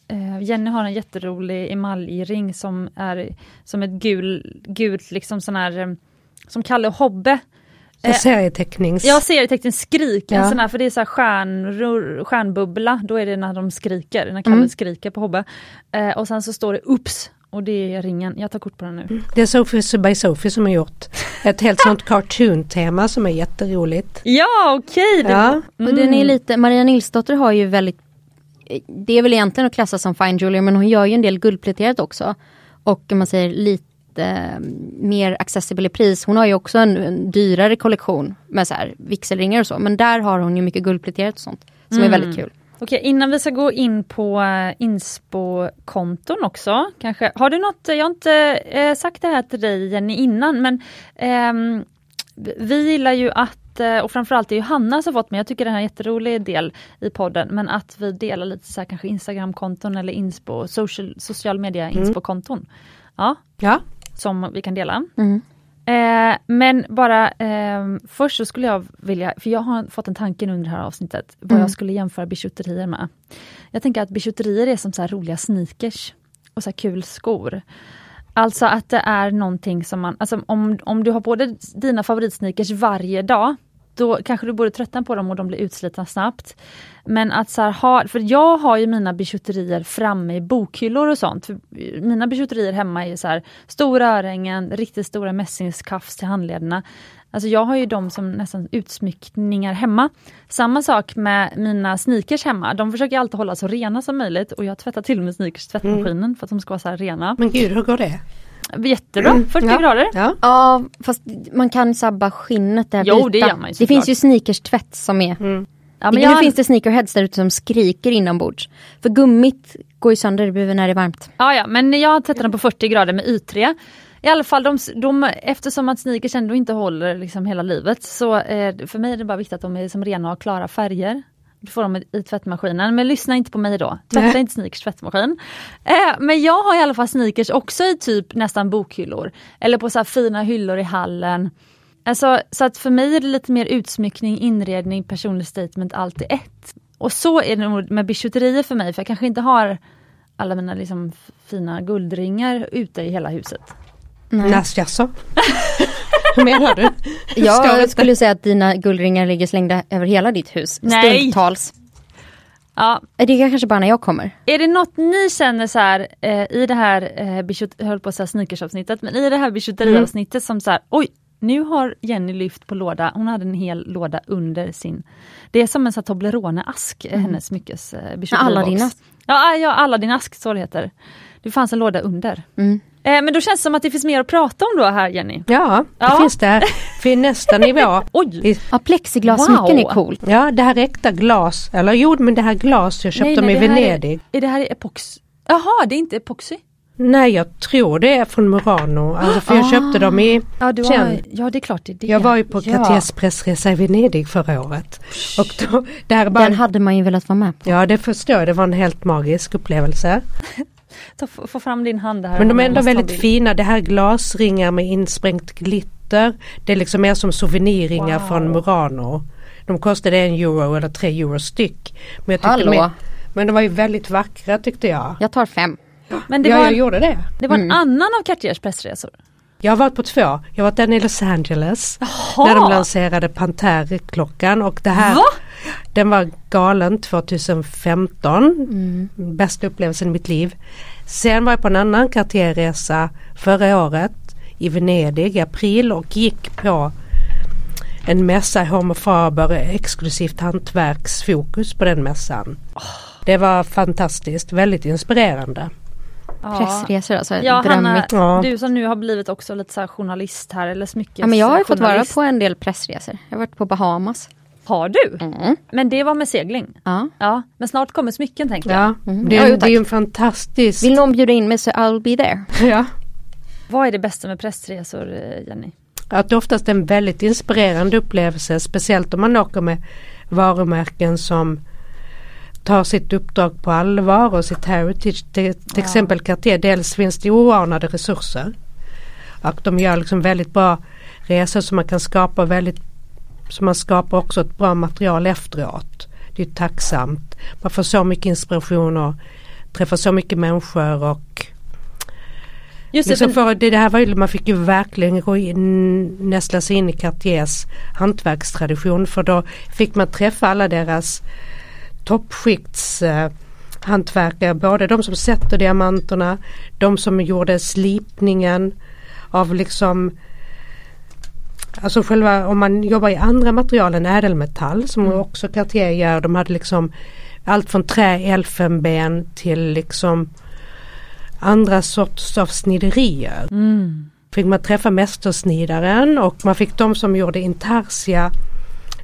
eh, Jenny har en jätterolig emaljring som är som ett gul, gult liksom sån här, eh, som Kalle och Hobbe. Eh, serietecknings... Jag ser i tecknen skrik, Ja. sån här, för det är så här stjärnor, stjärnbubbla, då är det när de skriker, när Kalle Mm. skriker på Hobbe. Eh, och sen så står det Oops och det är ringen, jag tar kort på den nu. Det är Sophie by Sophie som har gjort ett helt sånt cartoon-tema som är jätteroligt. Ja okej! det- Ja. Och den är lite, Maria Nilsdotter har ju väldigt Det är väl egentligen att klassa som fine jewelry men hon gör ju en del guldpläterat också. Och man säger lite eh, mer accessible i pris. Hon har ju också en, en dyrare kollektion med så här vigselringar och så. Men där har hon ju mycket guldpläterat och sånt. Som Mm. är väldigt kul. Okej, innan vi ska gå in på eh, inspo-konton också, kanske. Har du något, jag har inte eh, sagt det här till dig Jenny innan, men ehm, vi gillar ju att, eh, och framförallt det är ju Hanna som fått mig, jag tycker det här är en jätterolig del i podden, men att vi delar lite så här kanske Instagram-konton eller inspo, social, social media inspo-konton. Ja, Ja. som vi kan dela. Mm. Eh, men bara eh, först så skulle jag vilja, för jag har fått en tanke under det här avsnittet, vad Mm. jag skulle jämföra bijouterier med. Jag tänker att bijouterier är som så här roliga sneakers och så kul skor. Alltså att det är någonting som man, alltså om, om du har på dig dina favoritsneakers varje dag, då kanske du borde tröttna på dem och de blir utslitna snabbt. Men att så här ha, för jag har ju mina bijouterier framme i bokhyllor och sånt. För mina bijouterier hemma är så här stora örhängen, riktigt stora mässingskafs till handlederna. Alltså jag har ju dem som nästan utsmyckningar hemma. Samma sak med mina sneakers hemma. De försöker alltid hålla så rena som möjligt och jag tvättar till med sneakers tvättmaskinen för att de ska vara så här rena. Men gud, hur går det? Jättebra, 40 Ja. grader. Ja. Ja fast man kan sabba skinnet där Jo, vita. det gör man ju Det finns ju sneakers-tvätt som är Mm. Ja, nu jag, finns det sneakerheads där ute som skriker inombords. För gummit går ju sönder det blir när det är varmt. ja, ja, men jag har tvättat den på 40 grader med Y3. I alla fall de, de, eftersom att sneakers ändå inte håller liksom hela livet så eh, för mig är det bara viktigt att de är som rena och klara färger. Du får dem i, tvättmaskinen, men lyssna inte på mig då. Tvätta Nej. inte sneakers tvättmaskin. Eh, men jag har i alla fall sneakers också i typ nästan bokhyllor. Eller på så här fina hyllor i hallen. Alltså, så att för mig är det lite mer utsmyckning, inredning, personlig statement, allt i ett. Och så är det nog med bijouterier för mig, för jag kanske inte har alla mina liksom fina guldringar ute i hela huset. Nej. Jaså? Hur menar du? Ska Jag det- skulle säga att dina guldringar ligger slängda över hela ditt hus. Nej. Stundtals. Ja, Det är kanske bara när jag kommer. är det något ni känner så här eh, i det här, eh, jag höll på att säga sneakersavsnittet, men i det här bijouteriavsnittet som så här, oj, nu har Jenny lyft på låda, hon hade en hel låda under sin, det är som en Toblerone-ask, eh, hennes smyckes eh, bijouteribox. Aladdin-ask. Ja, ja, Aladdin-ask, så det heter. Det fanns en låda under. Mm. Eh, men då känns det som att det finns mer att prata om då här Jenny. Ja, det Ja. finns det. För nästa nivå. Oj! I- Ja, plexiglassmycken Wow. är coolt. Ja, det här äkta glas. Eller jo, men det här glas, jag köpte Nej, dem nej, i det här Venedig. Är, är det här epox? Jaha, det är inte epoxy? Nej, jag tror det är från Murano. Alltså, för jag Ah. köpte dem i... Ja, du har, ja det är klart det är det. Jag var ju på ja. Cartiers pressresa i Venedig förra året. Och då, det här är bara, Den hade man ju velat vara med på. Ja, det förstår jag. Det var en helt magisk upplevelse. Ta, få, fram din hand här. Men de är Jag ändå väldigt fina. Det här glasringar med insprängt glitter. Det är liksom mer som souvenirringar Wow. från Murano. De kostade en euro eller tre euro styck. Men, jag Hallå. de är- men de var ju väldigt vackra tyckte jag. Jag tar fem. Men det ja, var, jag en, gjorde det. det var en Mm. annan av Cartiers pressresor. Jag har varit på två. Jag har varit den i Los Angeles. Jaha. När de lanserade Panter-klockan och det här Va? Den var galen 2015. Mm. Bästa upplevelsen i mitt liv. Sen var jag på en annan Cartierresa förra året i Venedig i april och gick på en mässa, Homo Faber, exklusivt hantverksfokus på den mässan. Det var fantastiskt, väldigt inspirerande. Ja. Pressresor alltså, Ja, Hanna, drömmigt. Ja. du som nu har blivit också lite så här journalist här eller smyckes Ja, men jag har ju fått vara på en del pressresor. Jag har varit på Bahamas. Har du? Mm. Men det var med segling? Ja. Ja, men snart kommer smycken tänker jag. Ja, Mm. det, Ja, är, jo, det är en fantastisk... Vill någon bjuda in mig så I'll be there. Ja. Vad är det bästa med pressresor eh, Jenny? Att det oftast är en väldigt inspirerande upplevelse speciellt om man åker med varumärken som tar sitt uppdrag på allvar och sitt heritage. Till, till Ja. exempel Cartier, dels finns det oanade resurser. Och de gör liksom väldigt bra resor som man kan skapa väldigt så man skapar också ett bra material efteråt. Det är tacksamt. Man får så mycket inspiration och träffar så mycket människor och Just Liksom för det, det här var ju, man fick ju verkligen gå in, nästla sig in i Cartiers hantverkstradition för då fick man träffa alla deras toppskikts eh, både de som sätter diamanterna, de som gjorde slipningen av liksom Alltså själva om man jobbar i andra material än ädelmetall som Mm. också Cartier gör. De hade liksom allt från trä, elfenben till liksom andra sorts av sniderier. Mm. Fick man träffa mästersnidaren och man fick de som gjorde intarsia.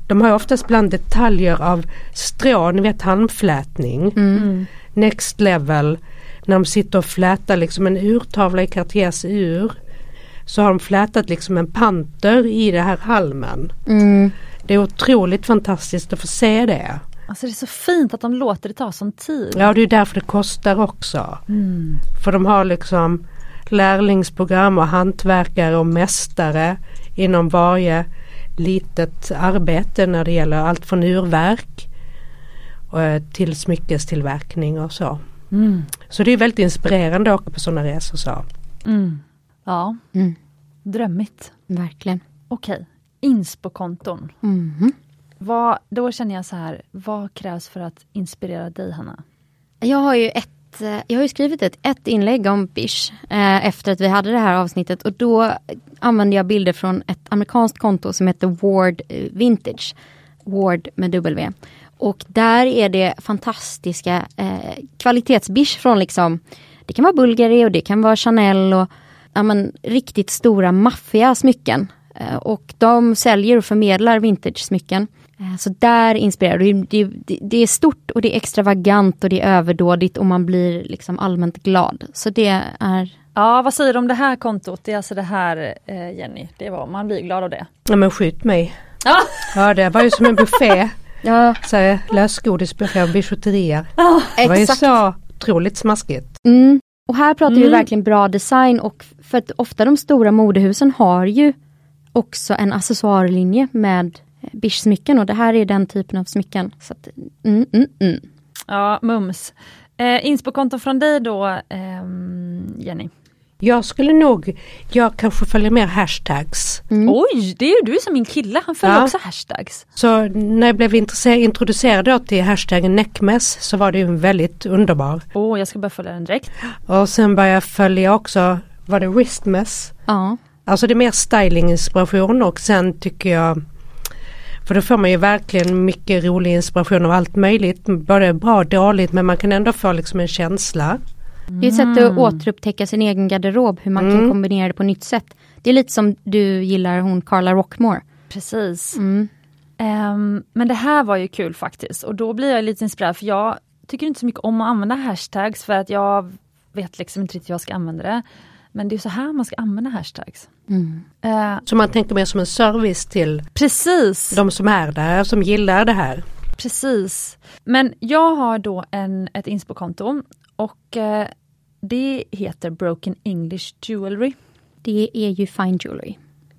De har oftast bland detaljer av strå, ni vet handflätning. Mm. Next level. När de sitter och flätar liksom en urtavla i Cartiers ur. Så har de flätat liksom en panter i det här halmen. Mm. Det är otroligt fantastiskt att få se det. Alltså det är så fint att de låter det ta sån tid. Ja det är därför det kostar också. Mm. För de har liksom lärlingsprogram och hantverkare och mästare inom varje litet arbete när det gäller allt från urverk eh, till smyckestillverkning och så. Mm. Så det är väldigt inspirerande att åka på sådana resor. Så. Mm. Ja, Mm. drömmigt. Verkligen. Okej, inspo-konton. Mhm. Vad, då känner jag så här, vad krävs för att inspirera dig Hanna? Jag har ju ett Eh, jag har ju skrivit ett, ett inlägg om Bish eh, efter att vi hade det här avsnittet och då använde jag bilder från ett amerikanskt konto som heter Ward eh, Vintage. Ward med W. Och där är det fantastiska eh, kvalitetsbish från liksom Det kan vara Bulgari och det kan vara Chanel och ja, men, riktigt stora maffiga smycken. Eh, och de säljer och förmedlar vintage-smycken. Så där inspirerar det, det, är stort och det är extravagant och det är överdådigt och man blir liksom allmänt glad. Så det är Ja, vad säger du om det här kontot? Det är alltså det här eh, Jenny, det var, man blir glad av det. Ja men skjut mig. Ja, Ja det var ju som en buffé. Ja, Så lösgodisbuffé och bijouterier. Det var ju exakt. så otroligt smaskigt. Mm. Och här pratar vi Mm. verkligen bra design och för att ofta de stora modehusen har ju också en accessoarlinje med bischsmycken och det här är den typen av smycken. Så att, mm, mm, mm. ja mums. Eh, Inspo-konton från dig då ehm, Jenny? Jag skulle nog, jag kanske följer mer hashtags. Oj, det är ju du som min kille, han följer Ja. också hashtags. Så när jag blev intresserad, introducerad då till hashtaggen neckmess så var det ju väldigt underbar. Åh, jag ska börja följa den direkt. Och sen började jag följa också, var det wristmess? Ja. Alltså det är mer stylinginspiration och sen tycker jag för då får man ju verkligen mycket rolig inspiration av allt möjligt. Både bra och dåligt men man kan ändå få liksom en känsla. Det är ett sätt att återupptäcka sin egen garderob, hur man kan kombinera det på nytt sätt. Det är lite som du gillar hon Carla Rockmore. Precis. Mm. Ehm, men det här var ju kul faktiskt och då blir jag lite inspirerad för jag tycker inte så mycket om att använda hashtags för att jag vet liksom inte riktigt hur jag ska använda det. Men det är så här man ska använda hashtags. Eh, Så man tänker mer som en service till precis, de som är där, som gillar det här. precis. Men jag har då en, ett inspo-konto och eh, det heter Broken English Jewelry. Det är ju fine jewelry.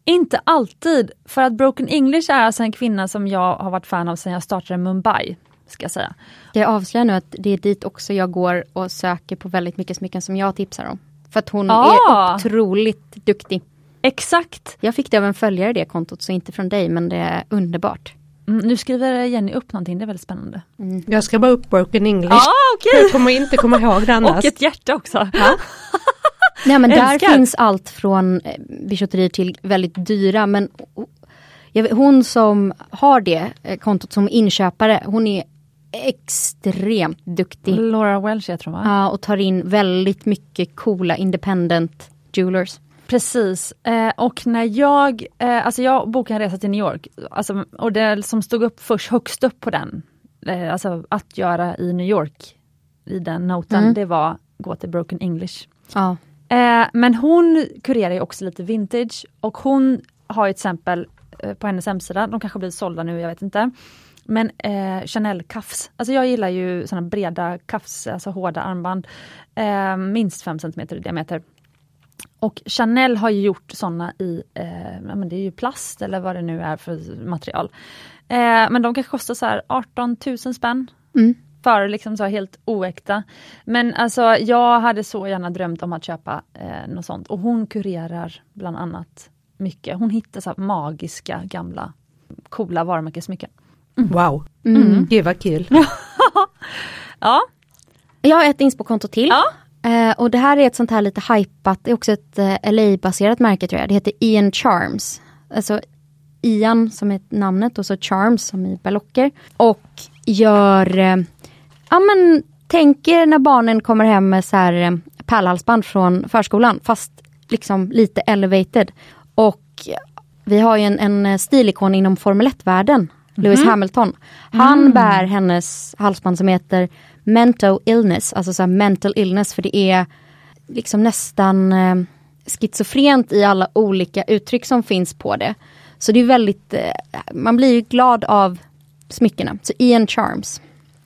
Inte alltid, för att Broken English är alltså en kvinna som jag har varit fan av sedan jag startade Mumbai. Ska jag säga. Jag avslöjar nu att det är dit också jag går och söker på väldigt mycket smycken som jag tipsar om. För att hon Ah. är otroligt duktig. Exakt! Jag fick det av en följare det kontot, så inte från dig, men det är underbart. Mm, nu skriver Jenny upp någonting, det är väldigt spännande. Jag ska bara upp broken english. Ja, okej! Jag kommer inte komma ihåg det annars. Och ett hjärta också. Nej men där Älskar. finns allt från eh, bijouterier till väldigt dyra men vet, hon som har det eh, kontot som inköpare, hon är extremt duktig. Laura Welch heter hon va? Ja, och tar in väldigt mycket coola independent jewelers. Precis. Eh, och när jag, eh, alltså jag bokade en resa till New York alltså, och det som stod upp först högst upp på den, eh, alltså att göra i New York, i den noten, Mm. det var gå till Broken English. Ja. Eh, men hon kurerar ju också lite vintage och hon har ju till exempel eh, på hennes hemsida, de kanske blir sålda nu, jag vet inte. Men eh, Chanel kafs, alltså jag gillar ju såna breda kafs, alltså hårda armband. Eh, minst 5 cm i diameter. Och Chanel har ju gjort såna i, eh, men det är ju plast eller vad det nu är för material. Eh, men de kanske kostar så här 18 000 spänn. Mm. För liksom så helt oäkta. Men alltså jag hade så gärna drömt om att köpa eh, något sånt. Och hon kurerar bland annat mycket. Hon hittar så magiska gamla coola varumärkessmycken. Wow, Mm. gud vad kul. Ja, Jag har ett inspo-konto till. Ja. Eh, och det här är ett sånt här lite hypat, det är också ett eh, LA-baserat märke tror jag. Det heter Ian Charms. Alltså Ian som är namnet och så Charms som i ballocker. Och gör, eh, ja men tänker när barnen kommer hem med så här pärlhalsband från förskolan fast liksom lite elevated. Och vi har ju en, en stilikon inom Formel 1-världen, Lewis Hamilton. Han bär hennes halsband som heter mental illness, alltså så mental illness för det är liksom nästan eh, schizofrent i alla olika uttryck som finns på det. Så det är väldigt, eh, man blir ju glad av smyckena. Så Ian Charms.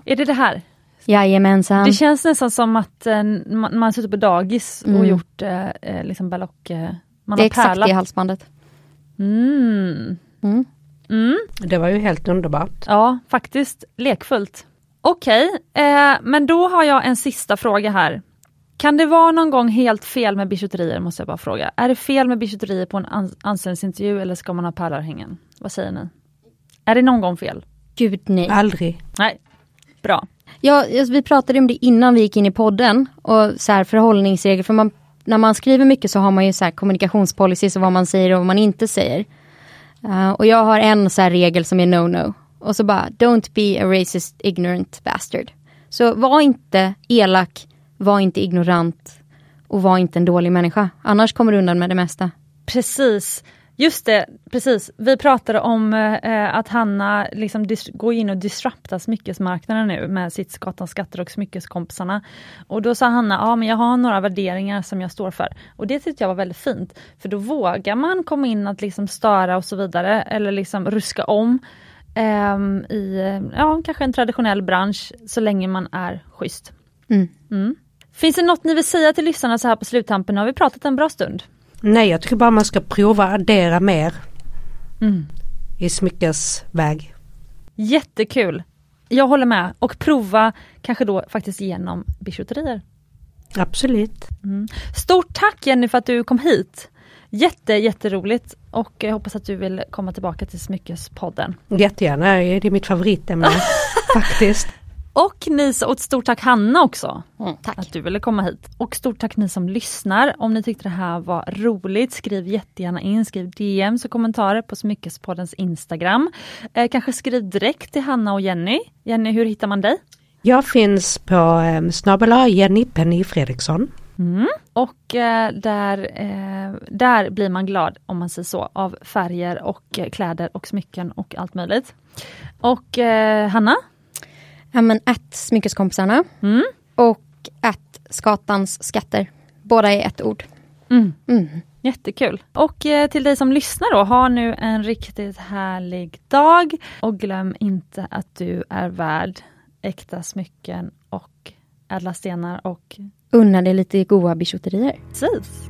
är det det här? Jajamensan. Det känns nästan som att eh, man, man suttit på dagis och Mm. gjort eh, eh, liksom ballock... Eh, man det är har exakt pärlat. det halsbandet. Mm. Mm. Mm. Det var ju helt underbart. Ja, faktiskt lekfullt. Okej, eh, men då har jag en sista fråga här. Kan det vara någon gång helt fel med bijouterier, måste jag bara fråga. Är det fel med bijouterier på en ans- anställningsintervju eller ska man ha pärlörhängen? Vad säger ni? Är det någon gång fel? Gud nej. Aldrig. Nej, bra. Ja, vi pratade om det innan vi gick in i podden och så här förhållningsregler. För man, när man skriver mycket så har man ju så här kommunikationspolicies och vad man säger och vad man inte säger. Uh, och jag har en så här regel som är no-no. Och så bara, don't be a racist ignorant bastard. Så var inte elak, var inte ignorant och var inte en dålig människa. Annars kommer du undan med det mesta. Precis. Just det, precis. Vi pratade om eh, att Hanna liksom går in och disruptar smyckesmarknaden nu med sitt Gatans skatter och Smyckeskompisarna. Och då sa Hanna, ja men jag har några värderingar som jag står för. Och det tyckte jag var väldigt fint. För då vågar man komma in att liksom störa och så vidare, eller liksom ruska om eh, i ja, kanske en traditionell bransch, så länge man är schysst. Mm. Mm. Finns det något ni vill säga till lyssnarna så här på sluttampen? Nu har vi pratat en bra stund. Nej, jag tycker bara man ska prova addera mer Mm. i smyckesväg. Jättekul! Jag håller med och prova kanske då faktiskt genom bijouterier. Absolut. Mm. Stort tack Jenny för att du kom hit! Jätte, jätteroligt och jag hoppas att du vill komma tillbaka till Smyckespodden. Jättegärna, det är mitt favoritämne faktiskt. Och ni, och ett stort tack Hanna också. Mm, tack. Att du ville komma hit. Och stort tack ni som lyssnar. Om ni tyckte det här var roligt, skriv jättegärna in, skriv DMs och kommentarer på Smyckespoddens Instagram. Eh, kanske skriv direkt till Hanna och Jenny. Jenny, hur hittar man dig? Jag finns på eh, snabel Jenny Penny Fredriksson. Mm. Och eh, där, eh, där blir man glad, om man säger så, av färger och eh, kläder och smycken och allt möjligt. Och eh, Hanna? Ja men ett Smyckeskompisarna Mm. och ett Skatans skatter. Båda i ett ord. Mm. Mm. Jättekul. Och eh, till dig som lyssnar då, ha nu en riktigt härlig dag. Och glöm inte att du är värd äkta smycken och ädla stenar och Unna dig lite goa bijouterier. precis.